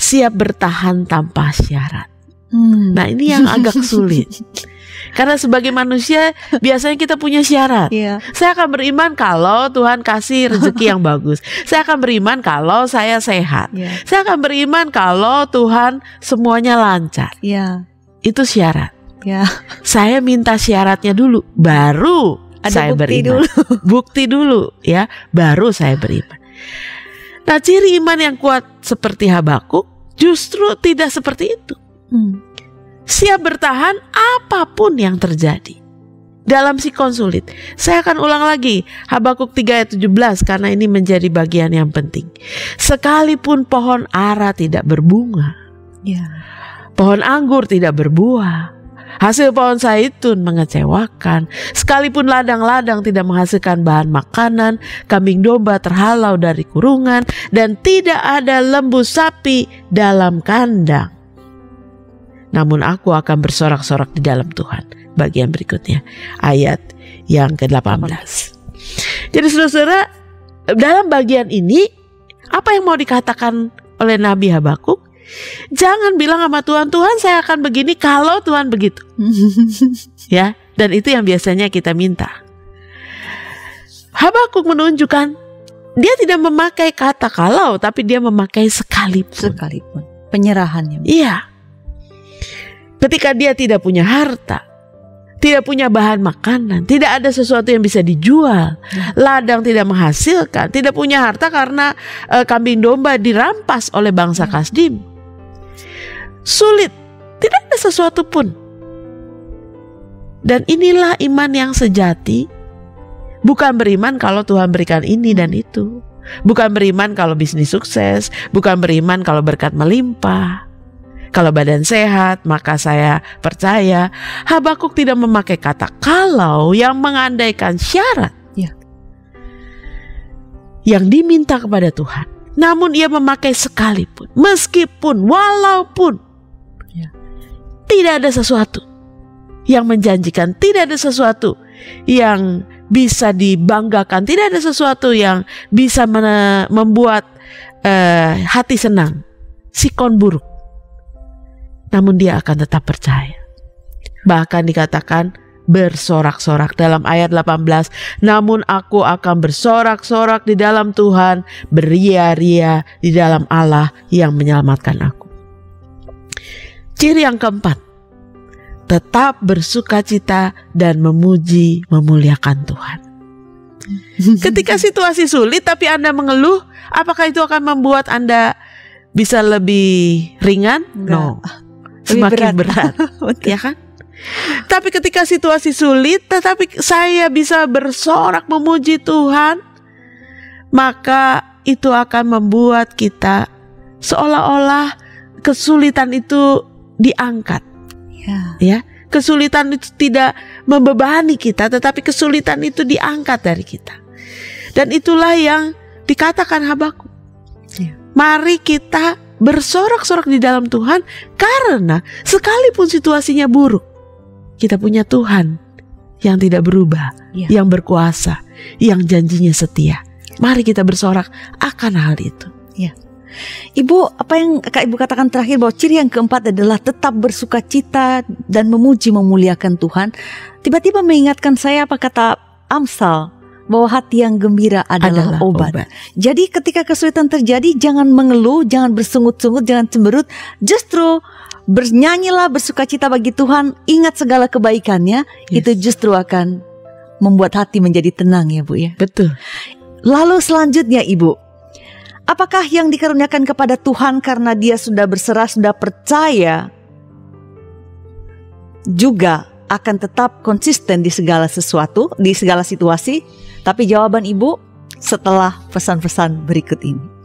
S2: siap bertahan tanpa syarat.
S1: Hmm.
S2: Nah ini yang agak sulit. Karena sebagai manusia biasanya kita punya syarat.
S1: Iya.
S2: Saya akan beriman kalau Tuhan kasih rezeki yang bagus. Saya akan beriman kalau saya sehat.
S1: Iya.
S2: Saya akan beriman kalau Tuhan semuanya lancar.
S1: Iya.
S2: Itu syarat.
S1: Ya.
S2: Saya minta syaratnya dulu, baru
S1: Ada
S2: saya
S1: bukti
S2: beriman.
S1: dulu.
S2: Bukti dulu ya, baru saya beriman. Nah, ciri iman yang kuat seperti Habakuk justru tidak seperti itu.
S1: Hmm.
S2: Siap bertahan apa pun yang terjadi. Dalam sikon sulit. Saya akan ulang lagi Habakuk 3 ayat 17 karena ini menjadi bagian yang penting. Sekalipun pohon ara tidak berbunga,
S1: Ya.
S2: pohon anggur tidak berbuah, hasil pohon zaitun mengecewakan, sekalipun ladang-ladang tidak menghasilkan bahan makanan, kambing domba terhalau dari kurungan dan tidak ada lembu sapi dalam kandang namun aku akan bersorak-sorak di dalam Tuhan. Bagian berikutnya, ayat yang ke-18. Jadi saudara, dalam bagian ini, apa yang mau dikatakan oleh Nabi Habakuk? Jangan bilang sama Tuhan, Tuhan saya akan begini kalau Tuhan begitu. Ya, dan itu yang biasanya kita minta. Habakuk menunjukkan dia tidak memakai kata kalau, tapi dia memakai sekalipun.
S1: Sekalipun penyerahannya.
S2: Iya. Ketika dia tidak punya harta, tidak punya bahan makanan, tidak ada sesuatu yang bisa dijual, ladang tidak menghasilkan, tidak punya harta karena eh, kambing domba dirampas oleh bangsa Kasdim. Sulit, tidak ada sesuatu pun. Dan inilah iman yang sejati. Bukan beriman kalau Tuhan berikan ini dan itu. Bukan beriman kalau bisnis sukses, bukan beriman kalau berkat melimpah. Kalau badan sehat, maka saya percaya Habakuk tidak memakai kata kalau yang mengandaikan syarat.
S1: Ya.
S2: Yang diminta kepada Tuhan. Namun ia memakai sekalipun, meskipun, walaupun
S1: Ya.
S2: tidak ada sesuatu yang menjanjikan, tidak ada sesuatu yang bisa dibanggakan, tidak ada sesuatu yang bisa membuat eh, hati senang, sikon buruk namun dia akan tetap percaya. Bahkan dikatakan bersorak-sorak dalam ayat 18, namun aku akan bersorak-sorak di dalam Tuhan, beria-ria di dalam Allah yang menyelamatkan aku. Ciri yang keempat, tetap bersuka cita dan memuji memuliakan Tuhan. Ketika situasi sulit tapi Anda mengeluh, apakah itu akan membuat Anda bisa lebih ringan?
S1: Enggak.
S2: No. Semakin berat,
S1: Betul.
S2: ya kan? Tapi ketika situasi sulit, tetapi saya bisa bersorak memuji Tuhan, maka itu akan membuat kita seolah-olah kesulitan itu diangkat
S1: Ya.
S2: ya. Kesulitan itu tidak membebani kita, tetapi kesulitan itu diangkat dari kita. Dan itulah yang dikatakan Habakuk.
S1: Ya.
S2: Mari kita bersorak-sorak di dalam Tuhan karena sekalipun situasinya buruk, kita punya Tuhan yang tidak berubah,
S1: Ya.
S2: yang berkuasa, yang janjinya setia. Mari kita bersorak akan hal itu.
S1: Ibu, apa yang Kak Ibu katakan terakhir bahwa ciri yang keempat adalah tetap bersuka cita dan memuji memuliakan Tuhan. Tiba-tiba mengingatkan saya apa kata Amsal bahwa hati yang gembira adalah, obat. Jadi ketika kesulitan terjadi jangan mengeluh, jangan bersungut-sungut, jangan cemberut, justru bernyanyilah bersuka cita bagi Tuhan, ingat segala kebaikannya,
S2: Yes.
S1: itu justru akan membuat hati menjadi tenang ya Bu ya.
S2: Betul.
S1: Lalu selanjutnya Ibu, apakah yang dikaruniakan kepada Tuhan karena dia sudah berserah, sudah percaya juga akan tetap konsisten di segala sesuatu, di segala situasi? Tapi jawaban Ibu setelah pesan-pesan berikut ini.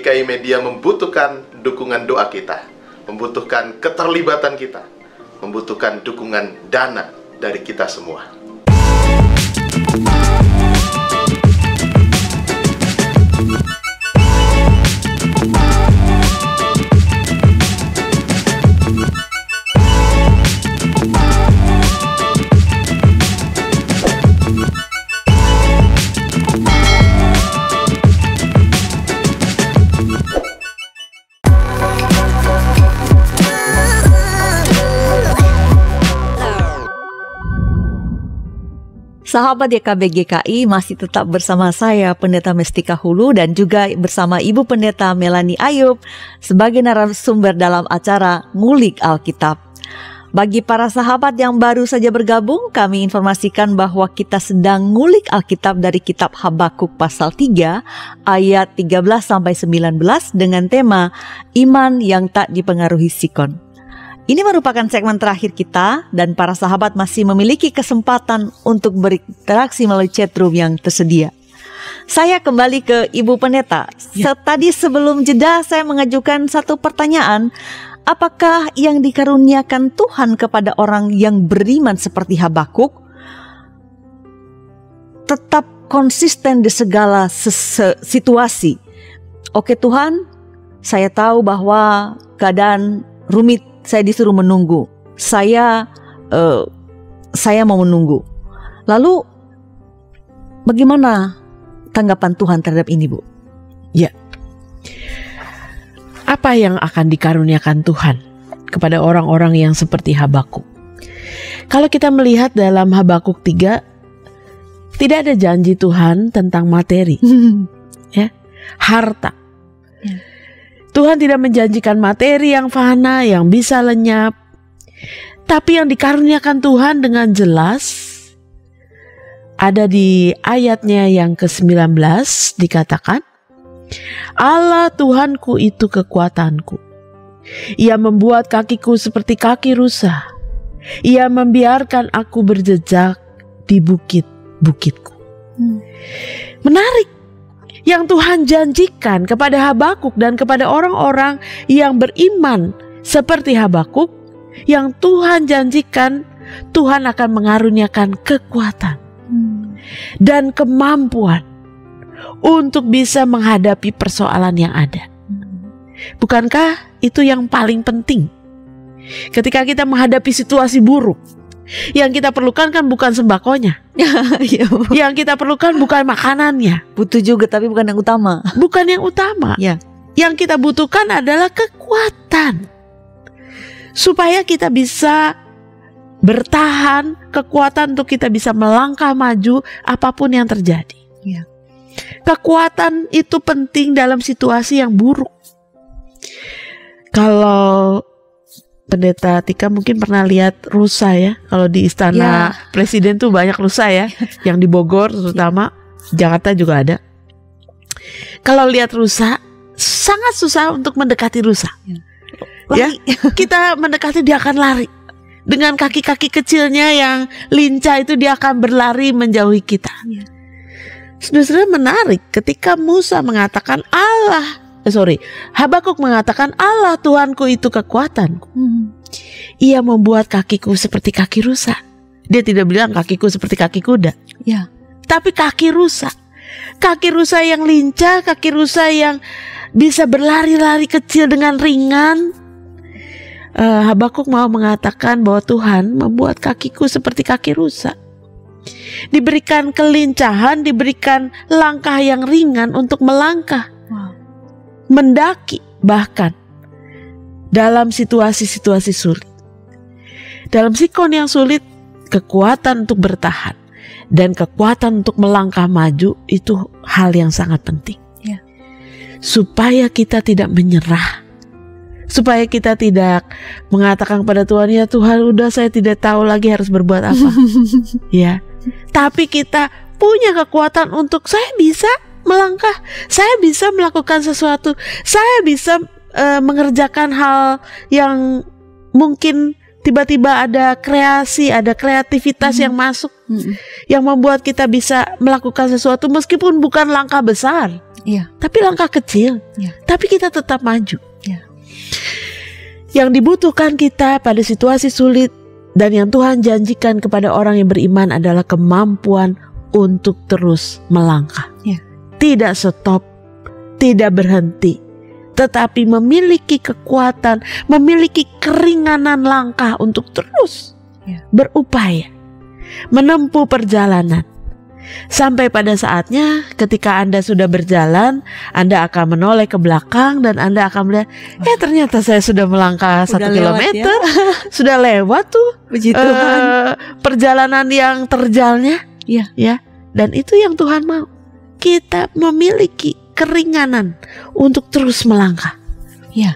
S4: GKI Media membutuhkan dukungan doa kita, membutuhkan keterlibatan kita, membutuhkan dukungan dana dari kita semua.
S1: Sahabat YKB GKI masih tetap bersama saya Pendeta Mestika Hulu dan juga bersama Ibu Pendeta Melani Ayub sebagai narasumber dalam acara Ngulik Alkitab. Bagi para sahabat yang baru saja bergabung, kami informasikan bahwa kita sedang ngulik Alkitab dari kitab Habakuk pasal 3 ayat 13 sampai 19 dengan tema Iman yang tak dipengaruhi sikon. Ini merupakan segmen terakhir kita dan para sahabat masih memiliki kesempatan untuk berinteraksi melalui chatroom yang tersedia. Saya kembali ke Ibu Pendeta.
S2: Ya.
S1: Tadi sebelum jeda saya mengajukan satu pertanyaan. Apakah yang dikaruniakan Tuhan kepada orang yang beriman seperti Habakuk tetap konsisten di segala situasi? Oke Tuhan, saya tahu bahwa keadaan rumit saya disuruh menunggu. Saya eh, saya mau menunggu. Lalu bagaimana tanggapan Tuhan terhadap ini, Bu?
S2: Apa yang akan dikaruniakan Tuhan kepada orang-orang yang seperti Habakuk? Kalau kita melihat dalam Habakuk 3 tidak ada janji Tuhan tentang materi, harta.
S1: Ya.
S2: Tuhan tidak menjanjikan materi yang fana yang bisa lenyap. Tapi yang dikaruniakan Tuhan dengan jelas ada di ayatnya yang ke-19 dikatakan Allah Tuhanku itu kekuatanku. Ia membuat kakiku seperti kaki rusa. Ia membiarkan aku berjejak di bukit bukitku.
S1: Hmm.
S2: Menarik. Yang Tuhan janjikan kepada Habakuk dan kepada orang-orang yang beriman seperti Habakuk, yang Tuhan janjikan Tuhan akan mengaruniakan kekuatan
S1: Hmm.
S2: dan kemampuan untuk bisa menghadapi persoalan yang ada. Bukankah itu yang paling penting? Ketika kita menghadapi situasi buruk, yang kita perlukan kan bukan sembakonya.
S1: Iya.
S2: Yang kita perlukan bukan makanannya,
S1: butuh juga tapi bukan yang utama.
S2: bukan yang utama.
S1: Ya.
S2: Yang kita butuhkan adalah kekuatan. Supaya kita bisa bertahan, kekuatan untuk kita bisa melangkah maju apa pun yang terjadi.
S1: Ya.
S2: Kekuatan itu penting dalam situasi yang buruk. Kalau Pendeta Tika mungkin pernah lihat rusa ya. Kalau di istana presiden tuh banyak rusa ya. yang di Bogor terutama, Jakarta juga ada. Kalau lihat rusa, sangat susah untuk mendekati rusa. Ya, kita mendekati dia akan lari. Dengan kaki-kaki kecilnya yang lincah itu dia akan berlari menjauhi kita.
S1: Iya.
S2: Saudara menarik ketika Musa mengatakan Allah, eh, sorry, Habakuk mengatakan Allah Tuhanku itu kekuatanku.
S1: Hmm.
S2: Ia membuat kakiku seperti kaki rusa. Dia tidak bilang kakiku seperti kaki kuda,
S1: Ya.
S2: tapi kaki rusa. Kaki rusa yang lincah, kaki rusa yang bisa berlari-lari kecil dengan ringan. Eh, Habakuk mau mengatakan bahwa Tuhan membuat kakiku seperti kaki rusa. Diberikan kelincahan, diberikan langkah yang ringan untuk melangkah. Mendaki, bahkan dalam situasi-situasi sulit. Dalam sikon yang sulit, kekuatan untuk bertahan dan kekuatan untuk melangkah maju itu hal yang sangat penting.
S1: Ya.
S2: Supaya kita tidak menyerah. Supaya kita tidak mengatakan kepada Tuhan, ya Tuhan udah saya tidak tahu lagi harus berbuat apa. ya. Tapi kita punya kekuatan untuk saya bisa melangkah, saya bisa melakukan sesuatu, saya bisa eh, mengerjakan hal yang mungkin tiba-tiba ada kreasi, ada kreativitas yang masuk
S1: Hmm.
S2: yang membuat kita bisa melakukan sesuatu meskipun bukan langkah besar,
S1: Iya.
S2: tapi langkah kecil.
S1: Ya.
S2: Tapi kita tetap maju.
S1: Ya.
S2: Yang dibutuhkan kita pada situasi sulit dan yang Tuhan janjikan kepada orang yang beriman adalah kemampuan untuk terus melangkah.
S1: Ya.
S2: Tidak stop, tidak berhenti, tetapi memiliki kekuatan, memiliki keringanan langkah untuk terus
S1: Ya.
S2: berupaya menempuh perjalanan. Sampai pada saatnya ketika Anda sudah berjalan, Anda akan menoleh ke belakang dan Anda akan melihat, eh ternyata saya sudah melangkah satu
S1: lewat
S2: kilometer, sudah lewat tuh
S1: Puji Tuhan.
S2: eh, perjalanan yang terjalnya.
S1: Iya.
S2: Ya. Dan itu yang Tuhan mau. Kita memiliki keringanan untuk terus melangkah.
S1: Ya,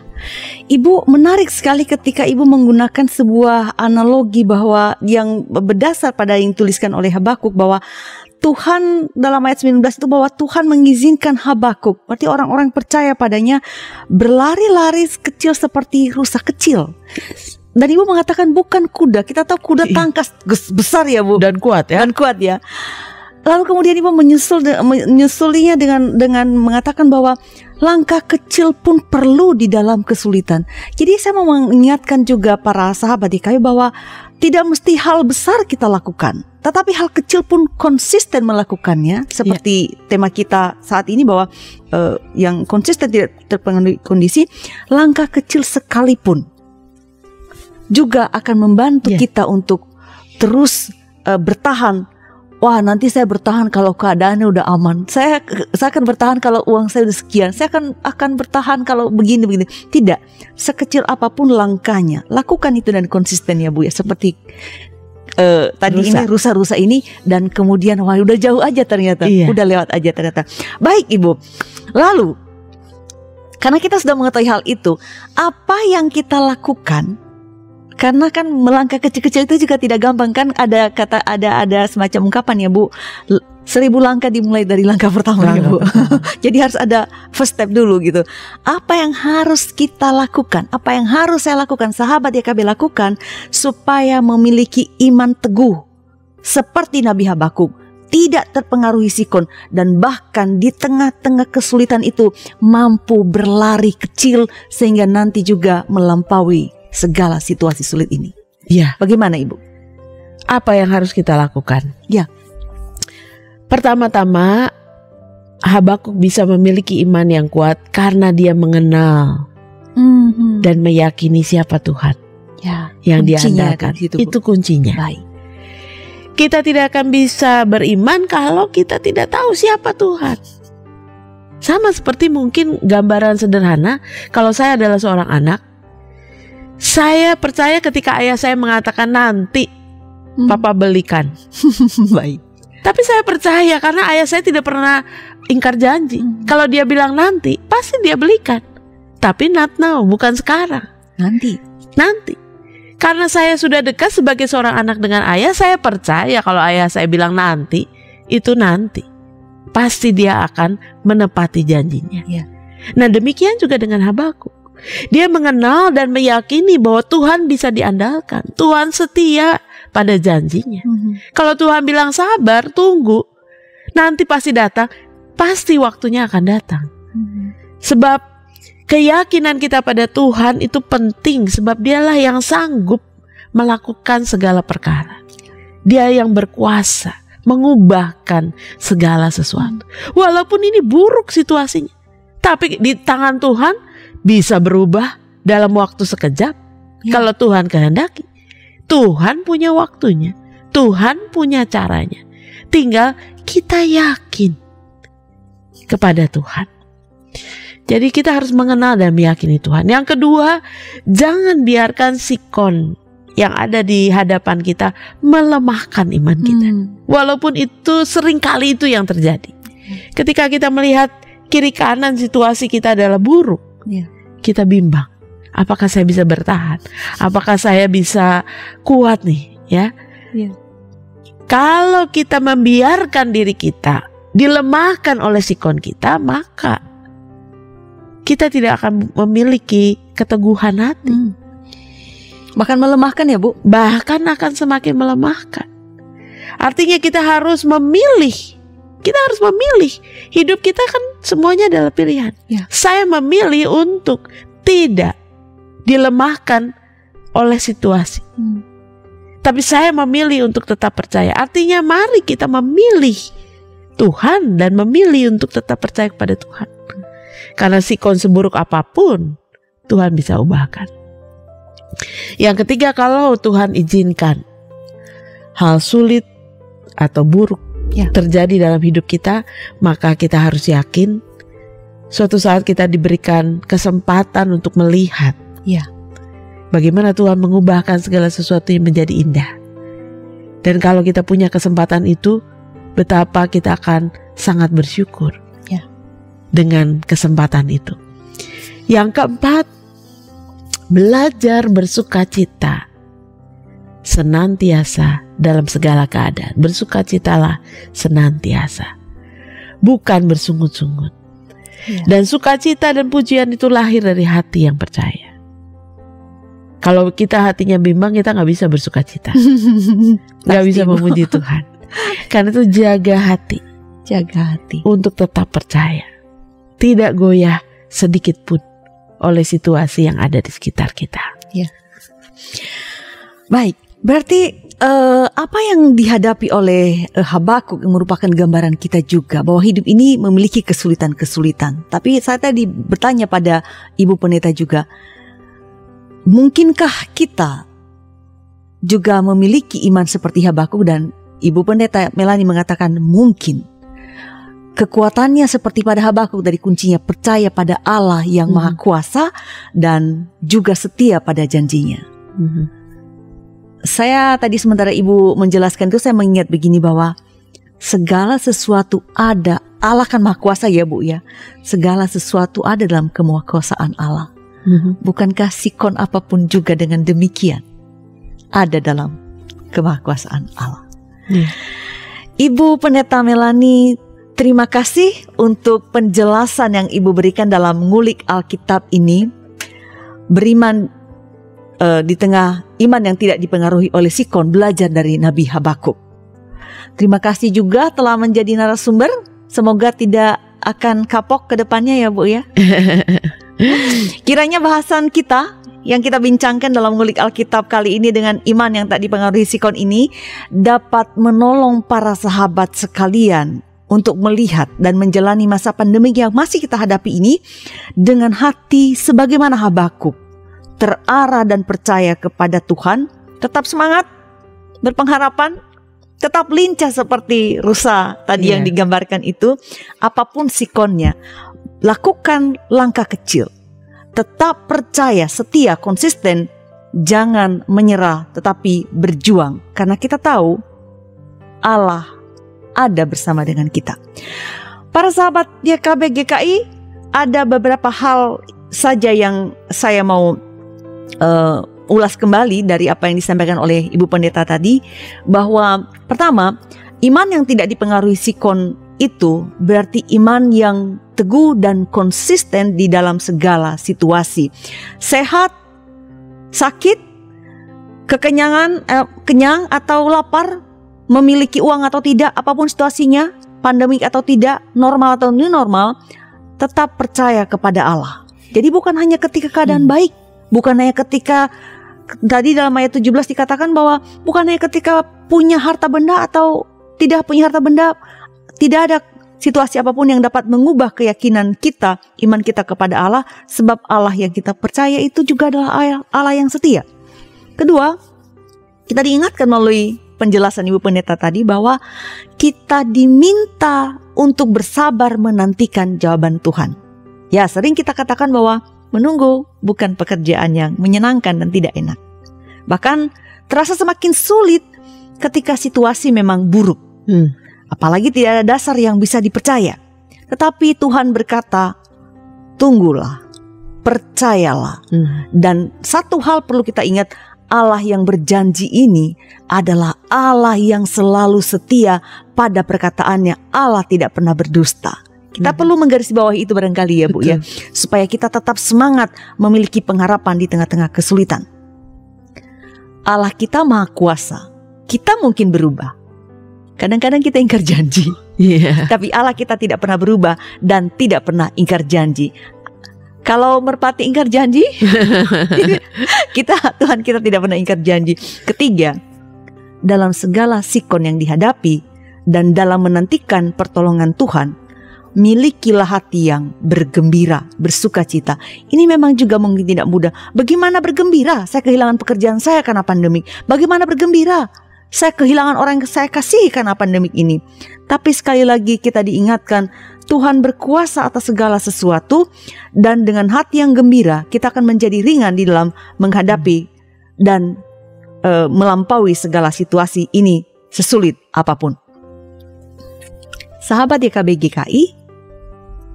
S1: Ibu menarik sekali ketika Ibu menggunakan sebuah analogi bahwa yang berdasar pada yang dituliskan oleh Habakuk bahwa Tuhan dalam ayat 19 itu bahwa Tuhan mengizinkan Habakuk, berarti orang-orang percaya padanya berlari-lari kecil seperti rusa kecil. Dan Ibu mengatakan bukan kuda, kita tahu kuda
S2: Iya.
S1: tangkas besar ya Bu
S2: Dan kuat ya.
S1: dan kuat ya. Lalu kemudian ibu menyusul menyusulinya dengan dengan mengatakan bahwa langkah kecil pun perlu di dalam kesulitan. Jadi saya mau mengingatkan juga para sahabat di kayu bahwa tidak mesti hal besar kita lakukan, tetapi hal kecil pun konsisten melakukannya. Seperti tema kita saat ini bahwa eh, yang konsisten tidak terpengaruh kondisi, langkah kecil sekalipun juga akan membantu
S2: Ya.
S1: kita untuk terus eh, bertahan wah nanti saya bertahan kalau keadaannya udah aman. Saya saya akan bertahan kalau uang saya udah sekian. Saya akan akan bertahan kalau begini begini. Tidak. Sekecil apa pun langkahnya, lakukan itu dan konsisten ya Bu ya. Seperti eh, tadi
S2: Rusa.
S1: ini rusa-rusa ini dan kemudian wah udah jauh aja ternyata.
S2: Iya.
S1: Udah lewat aja ternyata. Baik Ibu. Lalu karena kita sudah mengetahui hal itu, apa yang kita lakukan karena kan melangkah kecil-kecil itu juga tidak gampang kan? Ada kata ada ada semacam ungkapan ya Bu. Seribu langkah dimulai dari langkah pertama ya Bu. jadi harus ada first step dulu gitu. Apa yang harus kita lakukan? Apa yang harus saya lakukan? Sahabat YKB lakukan supaya memiliki iman teguh seperti Nabi Habakuk tidak terpengaruhi sikon dan bahkan di tengah-tengah kesulitan itu mampu berlari kecil sehingga nanti juga melampaui segala situasi sulit ini.
S2: Ya,
S1: Bagaimana Ibu?
S2: apa yang harus kita lakukan?
S1: Ya.
S2: Pertama-tama Habakuk bisa memiliki iman yang kuat karena dia mengenal dan meyakini siapa Tuhan
S1: ya,
S2: yang diandalkan.
S1: situ, Bu.
S2: Itu kuncinya.
S1: baik.
S2: Kita tidak akan bisa beriman kalau kita tidak tahu siapa Tuhan. Sama seperti mungkin gambaran sederhana, kalau saya adalah seorang anak, saya percaya ketika ayah saya mengatakan nanti
S1: Hmm.
S2: papa belikan.
S1: baik.
S2: Tapi saya percaya karena ayah saya tidak pernah ingkar janji.
S1: Hmm.
S2: Kalau dia bilang nanti, pasti dia belikan. Tapi not now, bukan sekarang.
S1: Nanti.
S2: Nanti. Karena saya sudah dekat sebagai seorang anak dengan ayah, saya percaya kalau ayah saya bilang nanti, itu nanti. Pasti dia akan menepati janjinya.
S1: Ya.
S2: Nah demikian juga dengan Habakuk. Dia mengenal dan meyakini bahwa Tuhan bisa diandalkan. Tuhan setia pada janjinya. Kalau Tuhan bilang sabar, tunggu. Nanti pasti datang. Pasti waktunya akan datang. Sebab keyakinan kita pada Tuhan itu penting sebab dialah yang sanggup melakukan segala perkara. Dia yang berkuasa mengubahkan segala sesuatu. Walaupun ini buruk situasinya. Tapi di tangan Tuhan bisa berubah dalam waktu sekejap.
S1: Ya.
S2: Kalau Tuhan kehendaki. Tuhan punya waktunya. Tuhan punya caranya. Tinggal kita yakin kepada Tuhan. Jadi kita harus mengenal dan meyakini Tuhan. Yang kedua, jangan biarkan sikon yang ada di hadapan kita melemahkan iman kita. Walaupun itu sering kali itu yang terjadi. Ketika kita melihat kiri kanan situasi kita adalah buruk,
S1: Iya.
S2: Kita bimbang. Apakah saya bisa bertahan? Apakah saya bisa kuat nih? Ya.
S1: Iya.
S2: Kalau kita membiarkan diri kita dilemahkan oleh sikon kita, maka kita tidak akan memiliki keteguhan hati.
S1: Hmm. Bahkan melemahkan ya Bu?
S2: bahkan akan semakin melemahkan. Artinya kita harus memilih. Kita harus memilih. Hidup kita kan semuanya adalah pilihan.
S1: Ya.
S2: Saya memilih untuk tidak dilemahkan oleh situasi. Tapi saya memilih untuk tetap percaya. Artinya mari kita memilih Tuhan dan memilih untuk tetap percaya kepada Tuhan. Karena sikon seburuk apa pun Tuhan bisa ubahkan. Yang ketiga kalau Tuhan izinkan hal sulit atau buruk
S1: Ya.
S2: terjadi dalam hidup kita, maka kita harus yakin suatu saat kita diberikan kesempatan untuk melihat
S1: Ya.
S2: bagaimana Tuhan mengubahkan segala sesuatu yang menjadi indah. Dan kalau kita punya kesempatan itu, betapa kita akan sangat bersyukur
S1: Ya.
S2: dengan kesempatan itu. Yang keempat, belajar bersuka cita senantiasa dalam segala keadaan. Bersukacitalah senantiasa, bukan bersungut-sungut.
S1: Ya.
S2: Dan sukacita dan pujian itu lahir dari hati yang percaya. Kalau kita hatinya bimbang, kita nggak bisa bersukacita, nggak bisa memuji Tuhan. Karena itu jaga hati
S1: Jaga hati.
S2: untuk tetap percaya, tidak goyah sedikit pun oleh situasi yang ada di sekitar kita.
S1: Baik, berarti eh, apa yang dihadapi oleh eh, Habakuk yang merupakan gambaran kita juga bahwa hidup ini memiliki kesulitan-kesulitan. Tapi saya tadi bertanya pada Ibu Pendeta juga, mungkinkah kita juga memiliki iman seperti Habakuk dan Ibu Pendeta Melani mengatakan mungkin. Kekuatannya seperti pada Habakuk dari kuncinya percaya pada Allah yang
S2: Mhm.
S1: Maha Kuasa dan juga setia pada janjinya saya tadi sementara ibu menjelaskan itu saya mengingat begini bahwa segala sesuatu ada. Allah kan maha kuasa ya bu ya. Segala sesuatu ada dalam kemahakuasaan Allah. Bukankah sikon apa pun juga dengan demikian ada dalam kemahakuasaan Allah?
S2: Iya.
S1: Ibu Pendeta Melani terima kasih untuk penjelasan yang ibu berikan dalam ngulik Alkitab ini. Beriman eh, di tengah iman yang tidak dipengaruhi oleh sikon belajar dari Nabi Habakuk. Terima kasih juga telah menjadi narasumber. Semoga tidak akan kapok ke depannya ya Bu ya. Kiranya bahasan kita yang kita bincangkan dalam ngulik Alkitab kali ini dengan iman yang tak dipengaruhi sikon ini dapat menolong para sahabat sekalian untuk melihat dan menjalani masa pandemi yang masih kita hadapi ini dengan hati sebagaimana Habakuk terarah dan percaya kepada Tuhan, tetap semangat, berpengharapan, tetap lincah seperti rusa tadi yeah. yang iya. digambarkan itu, apa pun sikonnya, lakukan langkah kecil. Tetap percaya, setia, konsisten, jangan menyerah tetapi berjuang karena kita tahu Allah ada bersama dengan kita. Para sahabat YKB GKI, ada beberapa hal saja yang saya mau uh, ulas kembali dari apa yang disampaikan oleh Ibu Pendeta tadi bahwa pertama iman yang tidak dipengaruhi sikon itu berarti iman yang teguh dan konsisten di dalam segala situasi. Sehat, sakit, kekenyangan, eh, kenyang atau lapar, memiliki uang atau tidak, apa pun situasinya, pandemik atau tidak, normal atau new normal, tetap percaya kepada Allah. Jadi bukan hanya ketika keadaan hmm. baik, Bukannya ketika tadi dalam ayat 17 dikatakan bahwa bukannya ketika punya harta benda atau tidak punya harta benda tidak ada situasi apa pun yang dapat mengubah keyakinan kita, iman kita kepada Allah sebab Allah yang kita percaya itu juga adalah Allah yang setia. Kedua, kita diingatkan melalui penjelasan Ibu Pendeta tadi bahwa kita diminta untuk bersabar menantikan jawaban Tuhan. Ya, sering kita katakan bahwa Menunggu bukan pekerjaan yang menyenangkan dan tidak enak. Bahkan terasa semakin sulit ketika situasi memang buruk. Hmm. Apalagi tidak ada dasar yang bisa dipercaya. Tetapi Tuhan berkata, tunggulah, percayalah. Hmm. Dan satu hal perlu kita ingat, Allah yang berjanji ini adalah Allah yang selalu setia pada perkataannya. Allah tidak pernah berdusta. Kita hmm. perlu menggarisbawahi itu barangkali ya Bu ya, Betul. ya, supaya kita tetap semangat memiliki pengharapan di tengah-tengah kesulitan. Allah kita maha kuasa. Kita mungkin berubah. Kadang-kadang kita ingkar janji. Yeah. Tapi Allah kita tidak pernah berubah dan tidak pernah ingkar janji. Kalau merpati ingkar janji, kita Tuhan kita tidak pernah ingkar janji. Ketiga, dalam segala sikon yang dihadapi dan dalam menantikan pertolongan Tuhan, milikilah hati yang bergembira, bersuka cita. Ini memang juga mungkin tidak mudah. Bagaimana bergembira? Saya kehilangan pekerjaan saya karena pandemik. Bagaimana bergembira? Saya kehilangan orang yang saya kasih karena pandemik ini. Tapi sekali lagi kita diingatkan Tuhan berkuasa atas segala sesuatu dan dengan hati yang gembira kita akan menjadi ringan di dalam menghadapi dan e, melampaui segala situasi ini sesulit apa pun. Sahabat YKB GKI,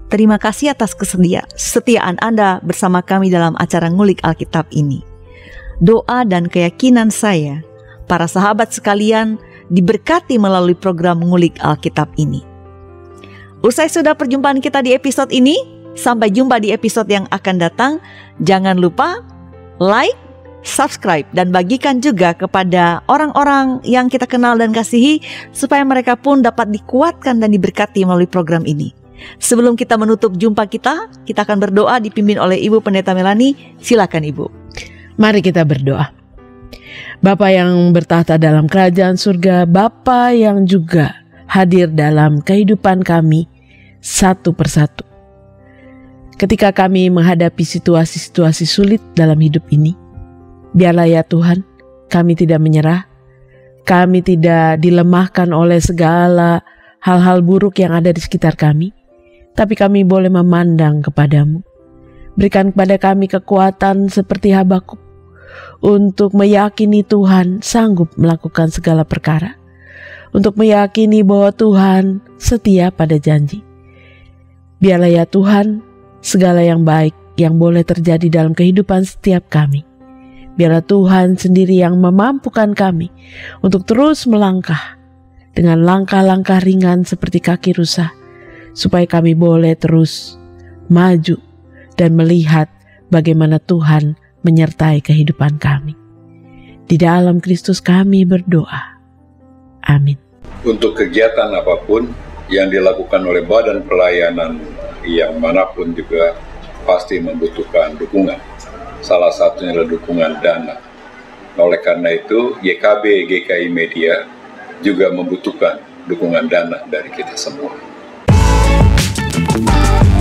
S1: Terima kasih atas kesetiaan Anda bersama kami dalam acara ngulik Alkitab ini. Doa dan keyakinan saya, para sahabat sekalian, diberkati melalui program ngulik Alkitab ini. Usai sudah perjumpaan kita di episode ini, sampai jumpa di episode yang akan datang. Jangan lupa like, subscribe, dan bagikan juga kepada orang-orang yang kita kenal dan kasihi, supaya mereka pun dapat dikuatkan dan diberkati melalui program ini. Sebelum kita menutup jumpa kita, kita akan berdoa dipimpin oleh Ibu Pendeta Melani. Silakan Ibu.
S2: Mari kita berdoa. Bapa yang bertahta dalam kerajaan surga, Bapa yang juga hadir dalam kehidupan kami satu persatu. Ketika kami menghadapi situasi-situasi sulit dalam hidup ini, biarlah ya Tuhan, kami tidak menyerah, kami tidak dilemahkan oleh segala hal-hal buruk yang ada di sekitar kami, tapi kami boleh memandang kepadamu. Berikan kepada kami kekuatan seperti Habakuk untuk meyakini Tuhan sanggup melakukan segala perkara, untuk meyakini bahwa Tuhan setia pada janji. Biarlah ya Tuhan, segala yang baik yang boleh terjadi dalam kehidupan setiap kami. Biarlah Tuhan sendiri yang memampukan kami untuk terus melangkah dengan langkah-langkah ringan seperti kaki rusa supaya kami boleh terus maju dan melihat bagaimana Tuhan menyertai kehidupan kami. Di dalam Kristus kami berdoa. Amin.
S3: Untuk kegiatan apa pun yang dilakukan oleh badan pelayanan yang mana pun juga pasti membutuhkan dukungan. Salah satunya adalah dukungan dana. Oleh karena itu, YKB GKI Media juga membutuhkan dukungan dana dari kita semua. Bye.